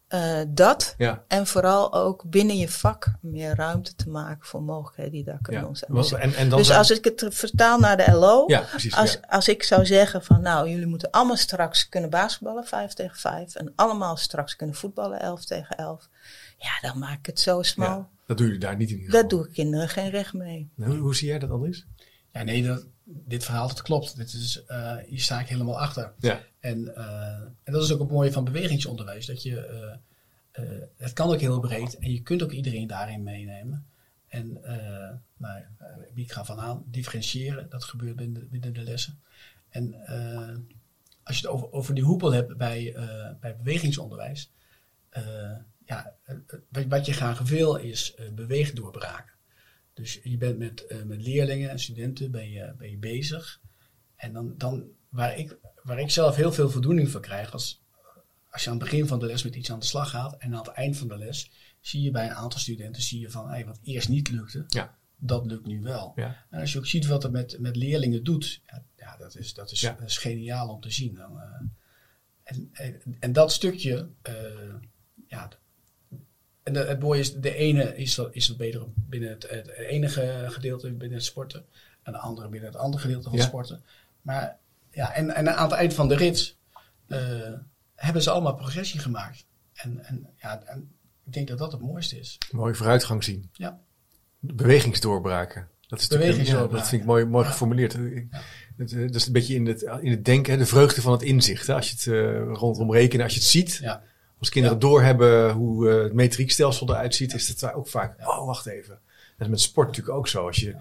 Eh, dat. Ja. En vooral ook binnen je vak meer ruimte te maken voor mogelijkheden die daar kunnen ja. ontstaan. Dus, En, en dan dus zijn- als ik het vertaal naar de LO, Ja, precies. als, ja. als ik zou zeggen van nou, jullie moeten allemaal straks kunnen basketballen, 5 tegen 5. En allemaal straks kunnen voetballen, 11 tegen 11. Ja, dan maak ik het zo smal. Ja, dat doen jullie daar niet in ieder geval. Dat doe ik kinderen geen recht mee. Hoe, hoe zie jij dat, Andries? Ja, nee, dat, dit verhaal, dat klopt. Dit is, eh, hier sta ik helemaal achter. Ja. En, eh, en dat is ook het mooie van bewegingsonderwijs. Dat je, eh, het kan ook heel breed en je kunt ook iedereen daarin meenemen. En uh, nou, uh, ik ga van aan, differentiëren, dat gebeurt binnen, binnen de lessen. En uh, als je het over, over die hoepel hebt bij, uh, bij bewegingsonderwijs, uh, ja, wat je graag wil is uh, beweegdoorbraken. Dus je bent met, uh, met leerlingen en studenten ben je, ben je bezig. En dan, dan waar, ik, waar ik zelf heel veel voldoening van krijg, als, als je aan het begin van de les met iets aan de slag gaat en aan het eind van de les zie je bij een aantal studenten zie je van hey, wat eerst niet lukte, ja. dat lukt nu wel. Ja. En als je ook ziet wat het met, met leerlingen doet, ja, ja dat, is, dat, is, dat is geniaal om te zien. Dan, uh, en, en, en, dat stukje, uh, ja, en de, het mooie is, de ene is wat, is wat beter binnen het, het, enige gedeelte binnen het sporten. En de andere binnen het andere gedeelte van Ja. sporten. Maar ja, en, en aan het eind van de rit uh, hebben ze allemaal progressie gemaakt. En, en ja, en ik denk dat dat het mooiste is. Mooie vooruitgang zien. Ja. Bewegingsdoorbraken. Dat, is natuurlijk- Bewegingsdoorbraken. Ja, dat vind ik mooi, mooi geformuleerd. Het, eh, dat is een beetje in het, in het denken, de vreugde van het inzicht. Hè? Als je het uh, rondom rekenen, als je het ziet. Ja. Als kinderen Ja. doorhebben hoe uh, het metriekstelsel eruit ziet, is het ook vaak, oh wacht even. Dat is met sport natuurlijk ook zo. Als je,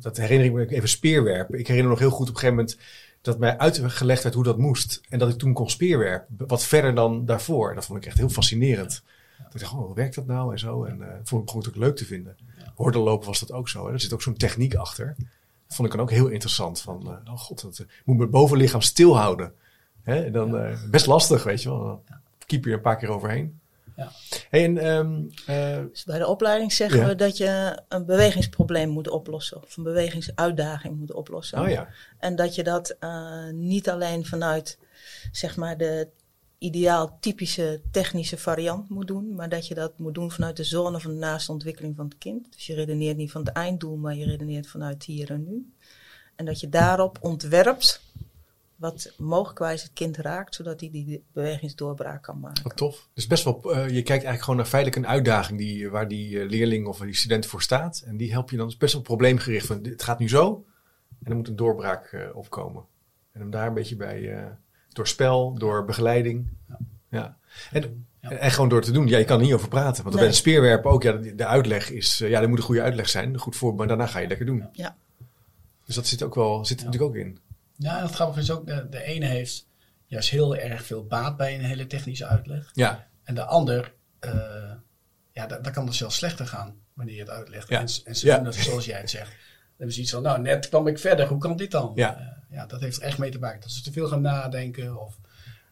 Dat herinner ik me even speerwerpen. Ik herinner me nog heel goed op een gegeven moment dat mij uitgelegd werd hoe dat moest. En dat ik toen kon speerwerpen. Wat verder dan daarvoor. En dat vond ik echt heel fascinerend. Dat ik dacht, oh, hoe werkt dat nou? En zo. En uh, vond ik het ook leuk te vinden. Hordenlopen was dat ook zo. Hè? Er zit ook zo'n techniek achter. Dat vond ik dan ook heel interessant. Van, uh, oh god, dat uh, moet mijn bovenlichaam stilhouden. Hè? En dan uh, best lastig, weet je wel. Keep je er een paar keer overheen. Ja. Hey, en, um, dus bij de opleiding zeggen ja. we dat je een bewegingsprobleem moet oplossen. Of een bewegingsuitdaging moet oplossen. Oh ja. En dat je dat uh, niet alleen vanuit zeg maar de ideaal typische technische variant moet doen, maar dat je dat moet doen vanuit de zone van de naaste ontwikkeling van het kind. Dus je redeneert niet van het einddoel, maar je redeneert vanuit hier en nu. En dat je daarop ontwerpt wat mogelijkwijs het kind raakt, zodat hij die bewegingsdoorbraak kan maken. Wat tof. Dus best wel, uh, je kijkt eigenlijk gewoon naar feitelijk een uitdaging die, waar die uh, leerling of die student voor staat. En die help je dan, is best wel probleemgericht. Van, het gaat nu zo en er moet een doorbraak uh, opkomen. En hem daar een beetje bij, door spel, door begeleiding. Ja. ja. En, ja. En gewoon door te doen. Ja, je kan er niet over praten. Want nee. bij een speerwerpen ook, ja, de, de uitleg is, ja, er moet een goede uitleg zijn. Goed voor, maar daarna ga je lekker doen. Ja. Dus dat zit ook wel, zit er natuurlijk ook in. Ja, en het grappige is ook, de, de ene heeft juist heel erg veel baat bij een hele technische uitleg. Ja. En de ander, uh, ja, daar, daar kan het zelfs slechter gaan wanneer je het uitlegt. Ja. En, en ze Ja. doen dat zoals jij het zegt. (laughs) Dan hebben ze iets van, nou, net kwam ik verder, hoe kan dit dan? Ja. Eh, ja, dat heeft er echt mee te maken. Dat ze te veel gaan nadenken of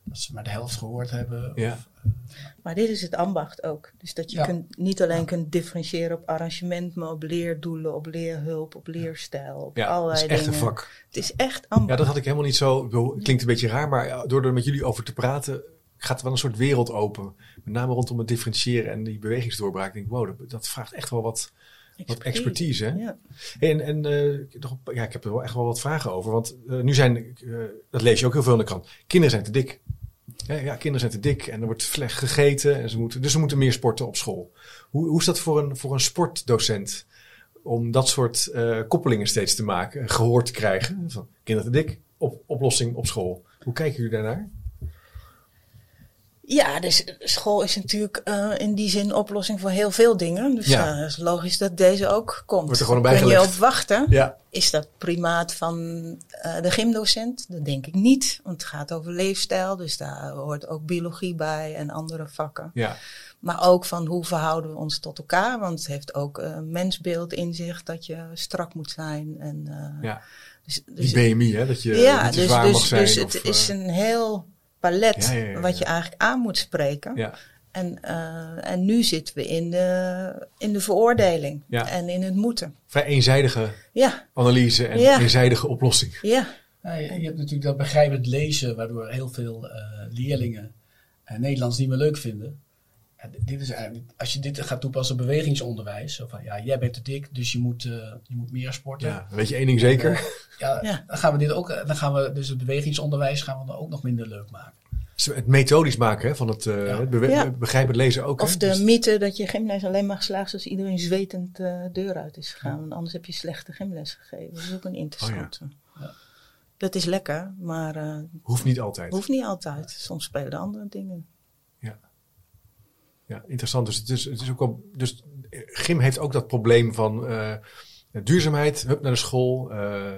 dat ze maar de helft gehoord hebben. Ja. Of, Maar dit is het ambacht ook. Dus dat je Ja. kunt, niet alleen kunt differentiëren op arrangement, maar op leerdoelen, op leerhulp, op leerstijl, op Ja, dat allerlei is echt dingen. een vak. Het is echt ambacht. Ja, dat had ik helemaal niet zo. bedoel, Het klinkt een beetje raar, maar ja, door er met jullie over te praten, gaat er wel een soort wereld open. Met name rondom het differentiëren en die bewegingsdoorbraak. Ik denk, wow, dat, dat vraagt echt wel wat, wat expertise. Hè? Ja. En en eh, ja, ik heb er wel echt wel wat vragen over. Want eh, nu zijn, eh, dat lees je ook heel veel in de krant, kinderen zijn te dik. Ja, kinderen zijn te dik en er wordt slecht gegeten. En ze moeten, dus ze moeten meer sporten op school. Hoe, hoe is dat voor een, voor een sportdocent? Om dat soort eh, koppelingen steeds te maken, gehoord te krijgen. Van kinderen te dik, op, oplossing op school. Hoe kijken jullie daarnaar? Ja, dus school is natuurlijk eh, in die zin een oplossing voor heel veel dingen. Dus Ja. ja. het is logisch dat deze ook komt. Wordt er gewoon bij Kun je op wachten? Ja, Is dat primaat van eh, de gymdocent? Dat denk ik niet, want het gaat over leefstijl. Dus daar hoort ook biologie bij en andere vakken. ja, Maar ook van hoe verhouden we ons tot elkaar? Want het heeft ook een mensbeeld in zich dat je strak moet zijn. En, eh, ja. dus, dus, Die BMI, hè? Dat je ja, niet dus, zwaar dus, mag zijn. dus of, het is eh, een heel palet Ja, ja, ja, wat je eigenlijk aan moet spreken. ja, En, eh, en nu zitten we in de, in de veroordeling Ja. en in het moeten. vrij eenzijdige Ja, analyse en Ja. eenzijdige oplossing. ja, Nou, je, je hebt natuurlijk dat begrijpend lezen, waardoor heel veel eh, leerlingen eh, Nederlands niet meer leuk vinden. Dit is eigenlijk, als je dit gaat toepassen op bewegingsonderwijs, zo van ja, jij bent te dik, dus je moet, eh, je moet meer sporten. Ja, weet je één ding zeker? Ja, (laughs) Ja. dan gaan we dit ook, eh, dan gaan we dus het bewegingsonderwijs gaan we dan ook nog minder leuk maken. Het methodisch maken hè, van het, eh, Ja. het Ja. begrijpend lezen ook. hè? Of de Dus- mythe dat je gymles alleen mag slagen als iedereen zwetend de deur uit is gegaan. Want anders heb je slechte gymles gegeven. Dat is ook een interessante. Ja. Dat is lekker, maar eh Hoeft niet altijd. hoeft niet altijd. Soms spelen andere dingen. Ja, interessant. Dus het is, het is ook wel. Dus eh, gym heeft ook dat probleem van eh, duurzaamheid, hup naar de school, eh,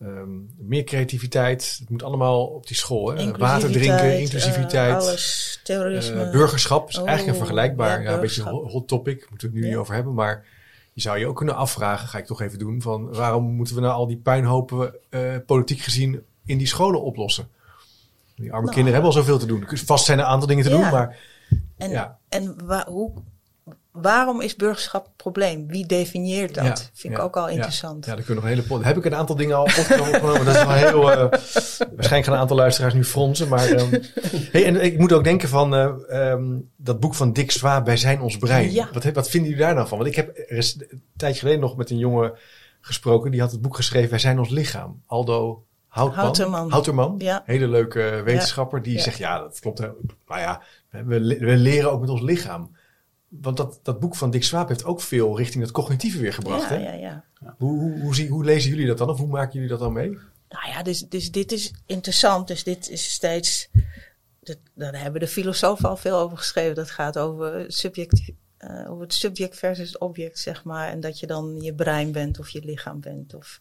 ehm, meer creativiteit. Het moet allemaal op die school. Hè? Water drinken, inclusiviteit. eh, alles, terrorisme. burgerschap is Oh, eigenlijk een vergelijkbaar, ja, ja, een beetje burgerschap. hot topic, moeten we het nu Ja. niet over hebben. Maar je zou je ook kunnen afvragen, ga ik toch even doen, van waarom moeten we nou al die puinhopen politiek gezien in die scholen oplossen? Die arme Nou. kinderen hebben al zoveel te doen. Vast zijn er een aantal dingen te doen, maar En, ja. en wa- hoe, waarom is burgerschap een probleem? Wie definieert dat? Ja, Vind ik ja, ook al interessant. Ja, daar kunnen nog een hele. Heb ik een aantal dingen al opgenomen. (laughs) dat is wel heel. eh, waarschijnlijk gaan een aantal luisteraars nu fronsen. Maar. ehm, (laughs) hey, en ik moet ook denken van. eh, ehm, dat boek van Dick Swaap, Wij zijn ons brein. Ja. Wat, wat vinden jullie daar nou van? Want ik heb een tijdje geleden nog met een jongen gesproken. Die had het boek geschreven, Wij zijn ons lichaam. Aldo Houtman. Houterman. Houterman. Ja. Hele leuke wetenschapper. Die Ja. zegt, ja, dat klopt. Maar ja, we, we leren ook met ons lichaam. Want dat, dat boek van Dick Swaap heeft ook veel richting het cognitieve weer gebracht. ja, hè? ja, ja. Hoe, hoe, hoe, zie, hoe lezen jullie dat dan? Of hoe maken jullie dat dan mee? Nou ja, dus, dus dit is interessant. Dus dit is steeds. Dat, daar hebben de filosofen al veel over geschreven. Dat gaat over, subject, eh, over het subject versus het object, zeg maar. En dat je dan je brein bent of je lichaam bent. Of,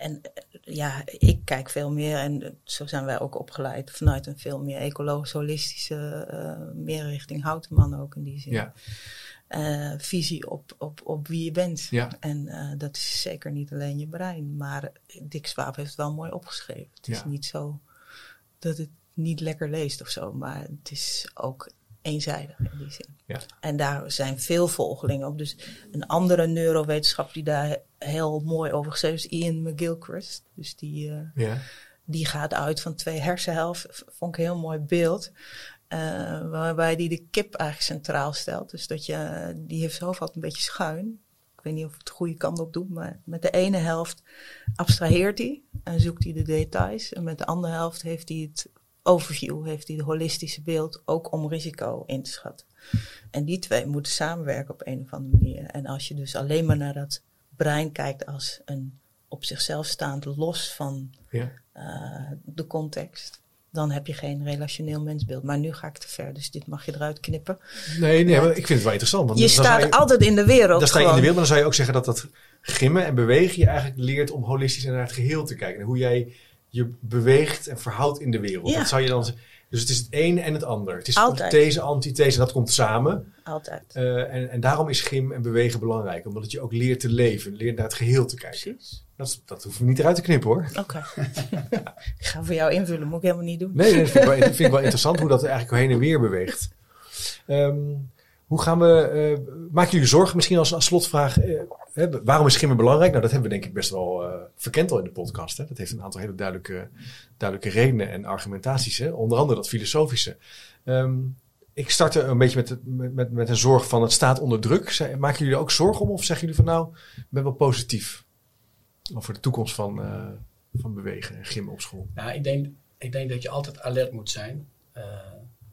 en eh, ja, ik kijk veel meer, en eh, zo zijn wij ook opgeleid, vanuit een veel meer ecologisch, holistische, eh, meer richting Houteman ook in die zin. Ja. visie op, op, op wie je bent. Ja. En dat is zeker niet alleen je brein. Maar Dick Swaap heeft het wel mooi opgeschreven. Het is niet zo dat het niet lekker leest of zo. Maar het is ook eenzijdig in die zin. Ja. En daar zijn veel volgelingen op. Dus een andere neurowetenschap die daar heel mooi over geschreven is, Ian McGilchrist. Dus die... eh, Ja. die gaat uit van twee hersenhelften. Vond ik een heel mooi beeld. Eh, waarbij die de kip eigenlijk centraal stelt. Dus dat je, die heeft zijn hoofd altijd een beetje schuin. ik weet niet of het de goede kant op doet, maar met de ene helft abstraheert hij en zoekt hij de details. En met de andere helft heeft hij het overview, heeft hij het holistische beeld, ook om risico in te schatten. En die twee moeten samenwerken op een of andere manier. En als je dus alleen maar naar dat brein kijkt als een op zichzelf staand, los van Ja. uh, de context, dan heb je geen relationeel mensbeeld. Maar nu ga ik te ver, dus dit mag je eruit knippen. Nee, nee, maar ik vind het wel interessant. Want je staat altijd in de wereld. Dan sta je in de wereld, maar dan zou je ook zeggen dat dat gimmen en bewegen je eigenlijk leert om holistisch naar het geheel te kijken. En hoe jij je beweegt en verhoudt in de wereld. Ja. Dat zou je dan, dus het is het een en het ander. Het is these, antithese, dat komt samen. Altijd. Uh, en, en daarom is gym en bewegen belangrijk. Omdat het je ook leert te leven, leert naar het geheel te kijken. Precies. Dat, is, dat hoeven we niet eruit te knippen hoor. Oké. (laughs) ik ga voor jou invullen, moet ik helemaal niet doen. Nee, nee dat, vind ik wel, vind ik wel interessant hoe dat eigenlijk heen en weer beweegt. Um, hoe gaan we, uh, maken jullie zorgen misschien als, als slotvraag, uh, waarom is gimmen belangrijk? Nou, dat hebben we denk ik best wel uh, verkend al in de podcast. Hè? Dat heeft een aantal hele duidelijke, duidelijke redenen en argumentaties. Hè? Onder andere dat filosofische. Um, ik startte een beetje met, met, met, een zorg van het staat onder druk. Maken jullie er ook zorgen om of zeggen jullie van nou, ik ben wel positief over de toekomst van, uh, van bewegen en gym op school? Nou, ik denk, ik denk dat je altijd alert moet zijn. Uh,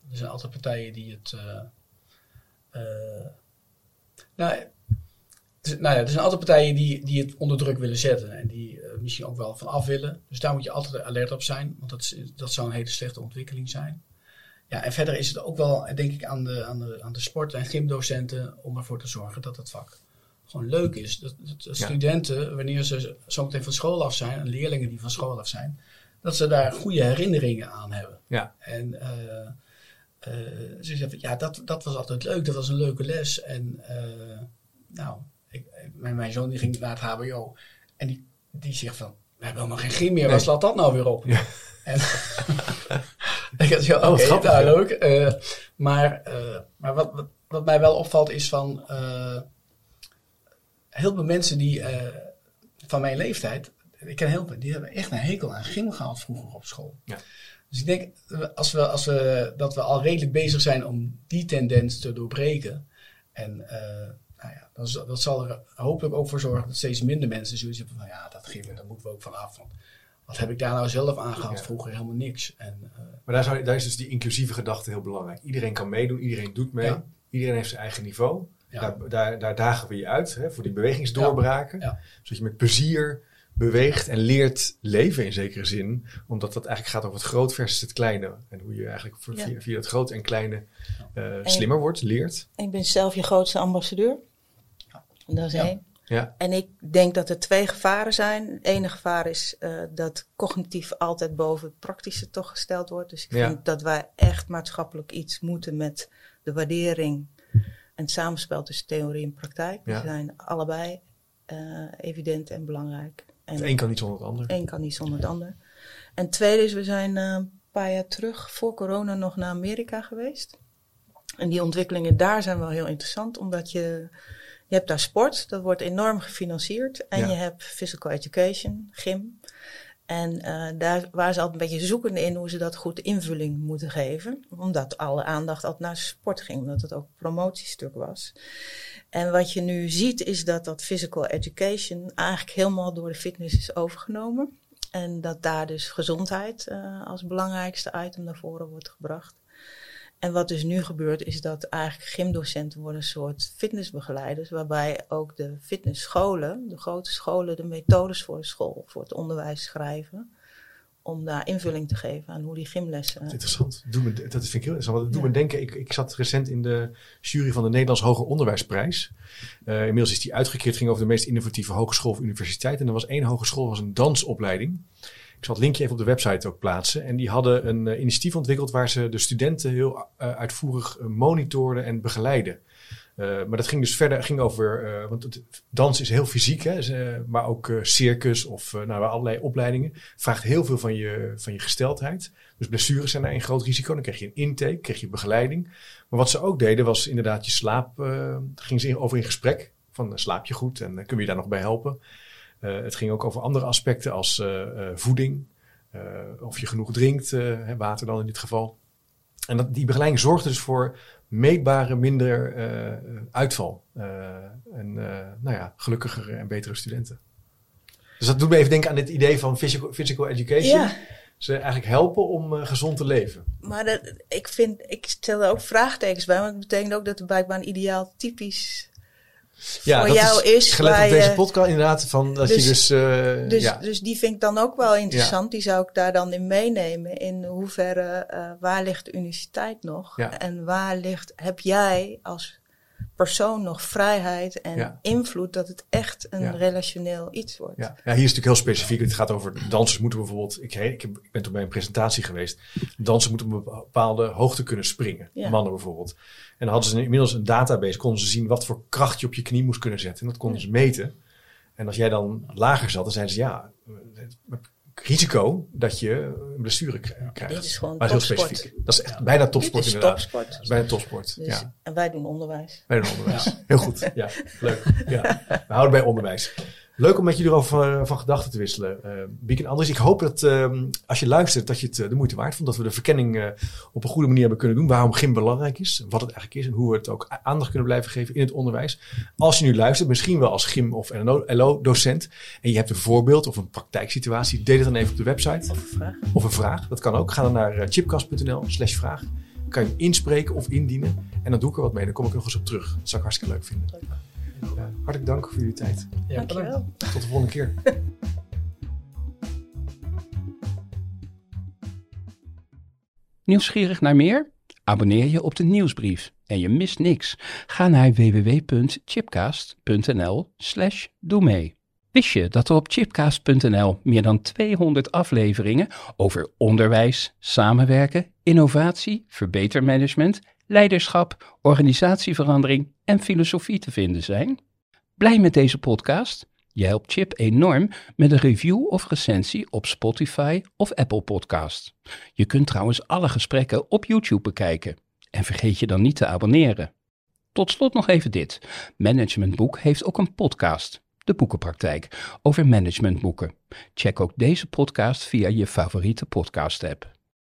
er zijn altijd partijen die het. Nou, nou ja, er zijn altijd partijen die, die het onder druk willen zetten en die misschien ook wel van af willen. Dus daar moet je altijd alert op zijn, want dat, dat zou een hele slechte ontwikkeling zijn. Ja, en verder is het ook wel, denk ik, aan de, aan de, aan de sport- en gymdocenten om ervoor te zorgen dat het vak gewoon leuk is. Dat, dat studenten, wanneer ze zo meteen van school af zijn, en leerlingen die van school af zijn, dat ze daar goede herinneringen aan hebben. Ja. En uh, uh, ze zeggen, ja, dat, dat was altijd leuk, dat was een leuke les. En uh, nou, ik, mijn, mijn zoon die ging naar het HBO en die, die zegt van, we hebben helemaal geen gym meer, waar slaat dat nou weer op? Ja. En (laughs) ik had ja, Oh, oké, grappig, nou, leuk. Eh, maar eh, maar wat, wat, wat mij wel opvalt is van eh, heel veel mensen die van mijn leeftijd, ik ken heel veel, die hebben echt een hekel aan gym gehad vroeger op school. Ja. Dus ik denk als we, als we, dat we al redelijk bezig zijn om die tendens te doorbreken. En nou ja, dat, dat zal er hopelijk ook voor zorgen dat steeds minder mensen zoiets hebben van ja, dat gym, daar moeten we ook van af. Want wat heb ik daar nou zelf aan gehad? Vroeger helemaal niks. En, eh, Maar daar, zou, daar is dus die inclusieve gedachte heel belangrijk. Iedereen kan meedoen, iedereen doet mee. Ja. Iedereen heeft zijn eigen niveau. Ja. Daar, daar, daar dagen we je uit hè, voor die bewegingsdoorbraken. Ja. Ja. Zodat je met plezier beweegt en leert leven in zekere zin. Omdat dat eigenlijk gaat over het groot versus het kleine. En hoe je eigenlijk via, via het groot en kleine eh, slimmer wordt, leert. Ik ben zelf je grootste ambassadeur. Dat is Ja. één. Ja, En ik denk dat er twee gevaren zijn. Het ene gevaar is eh, dat cognitief altijd boven het praktische toch gesteld wordt. Dus ik Ja. vind dat wij echt maatschappelijk iets moeten met de waardering en het samenspel tussen theorie en praktijk. Die Ja. zijn allebei eh, evident en belangrijk. En het een kan niet zonder het ander. één kan niet zonder het ander. En het tweede is, we zijn eh, een paar jaar terug, voor corona, nog naar Amerika geweest. En die ontwikkelingen daar zijn wel heel interessant, omdat je, je hebt daar sport, dat wordt enorm gefinancierd. En Ja. je hebt physical education, gym. En eh, daar waren ze altijd een beetje zoekende in hoe ze dat goed invulling moeten geven. Omdat alle aandacht altijd naar sport ging, omdat het ook een promotiestuk was. En wat je nu ziet is dat dat physical education eigenlijk helemaal door de fitness is overgenomen. En dat daar dus gezondheid eh, als belangrijkste item naar voren wordt gebracht. En wat dus nu gebeurt is dat eigenlijk gymdocenten worden een soort fitnessbegeleiders. Waarbij ook de fitnessscholen, de grote scholen, de methodes voor de school, voor het onderwijs schrijven. Om daar invulling te geven aan hoe die gymlessen... Interessant. Doe me, dat vind ik heel interessant. Het doet Ja. me denken, ik, ik zat recent in de jury van de Nederlands Hoger Onderwijsprijs. Eh, inmiddels is die uitgekeerd, ging over de meest innovatieve hogeschool of universiteit. En er was één hogeschool, was een dansopleiding. Ik zal het linkje even op de website ook plaatsen. En die hadden een eh, initiatief ontwikkeld waar ze de studenten heel eh, uitvoerig eh, monitorden en begeleiden. Maar dat ging dus verder, ging over, want dans is heel fysiek, hè, maar ook circus of nou, allerlei opleidingen. Vraagt heel veel van je, van je gesteldheid. Dus blessures zijn daar een groot risico. Dan krijg je een intake, krijg je begeleiding. Maar wat ze ook deden was inderdaad je slaap, eh ging ze over in gesprek. Van slaap je goed en eh, kun je daar nog bij helpen? Eh, het ging ook over andere aspecten als eh, eh, voeding. of je genoeg drinkt, water dan in dit geval. en dat, die begeleiding zorgt dus voor meetbare minder uitval. En nou ja, gelukkigere en betere studenten. Dus dat doet me even denken aan dit idee van physical, physical education. Ja. Ze eigenlijk helpen om gezond te leven. Maar dat, ik, vind, ik stel er ook vraagtekens bij, want het betekent ook dat er blijkbaar een ideaal typisch ja, voor jou is. is gelet op deze podcast inderdaad, van dat dus, je dus... Uh, dus, ja. dus die vind ik dan ook wel interessant. Die zou ik daar dan in meenemen. In hoeverre, uh, waar ligt de universiteit nog? En waar ligt, heb jij als persoon nog vrijheid en invloed dat het echt een relationeel iets wordt. Ja. ja. hier is natuurlijk heel specifiek. Het gaat over dansers moeten bijvoorbeeld. Ik, ik, ik ben toen bij een presentatie geweest. Dansers moeten op een bepaalde hoogte kunnen springen. Mannen bijvoorbeeld. En dan hadden ze inmiddels een database, konden ze zien wat voor kracht je op je knie moest kunnen zetten. En dat konden ze meten. En als jij dan lager zat, dan zeiden ze ja, risico dat je een blessure krijgt. Dit is gewoon maar heel specifiek. Dat is echt bijna topsport Dit is inderdaad. Topsport. Dat is bijna topsport. Dus, ja. En wij doen onderwijs. Wij doen onderwijs. Heel goed. Ja, leuk. Ja. We houden bij onderwijs. Leuk om met jullie erover uh, van gedachten te wisselen, uh, Biek en Anders. Ik hoop dat uh, als je luistert, dat je het de moeite waard vond. Dat we de verkenning op een goede manier hebben kunnen doen. Waarom gym belangrijk is. Wat het eigenlijk is. En hoe we het ook aandacht kunnen blijven geven in het onderwijs. Als je nu luistert, misschien wel als gym- of LO-docent. En je hebt een voorbeeld of een praktijksituatie. Deel het dan even op de website. Of een vraag. Of een vraag. Dat kan ook. Ga dan naar chipcast.nl slash vraag. Kan je hem inspreken of indienen. En dan doe ik er wat mee. Dan kom ik nog eens op terug. Dat zou ik hartstikke leuk vinden. Leuk. Ja, hartelijk dank voor jullie tijd. Ja, Dankjewel. Tot de volgende keer. (laughs) Nieuwsgierig naar meer? Abonneer je op de nieuwsbrief en je mist niks. Ga naar www.chipcast.nl slash doe mee. Wist je dat er op chipcast.nl meer dan 200 afleveringen over onderwijs, samenwerken, innovatie, verbetermanagement leiderschap, organisatieverandering en filosofie te vinden zijn? Blij met deze podcast? Je helpt Chip enorm met een review of recensie op Spotify of Apple Podcast. Je kunt trouwens alle gesprekken op YouTube bekijken. En vergeet je dan niet te abonneren. Tot slot nog even dit. Managementboek heeft ook een podcast, De Boekenpraktijk, over managementboeken. Check ook deze podcast via je favoriete podcast app.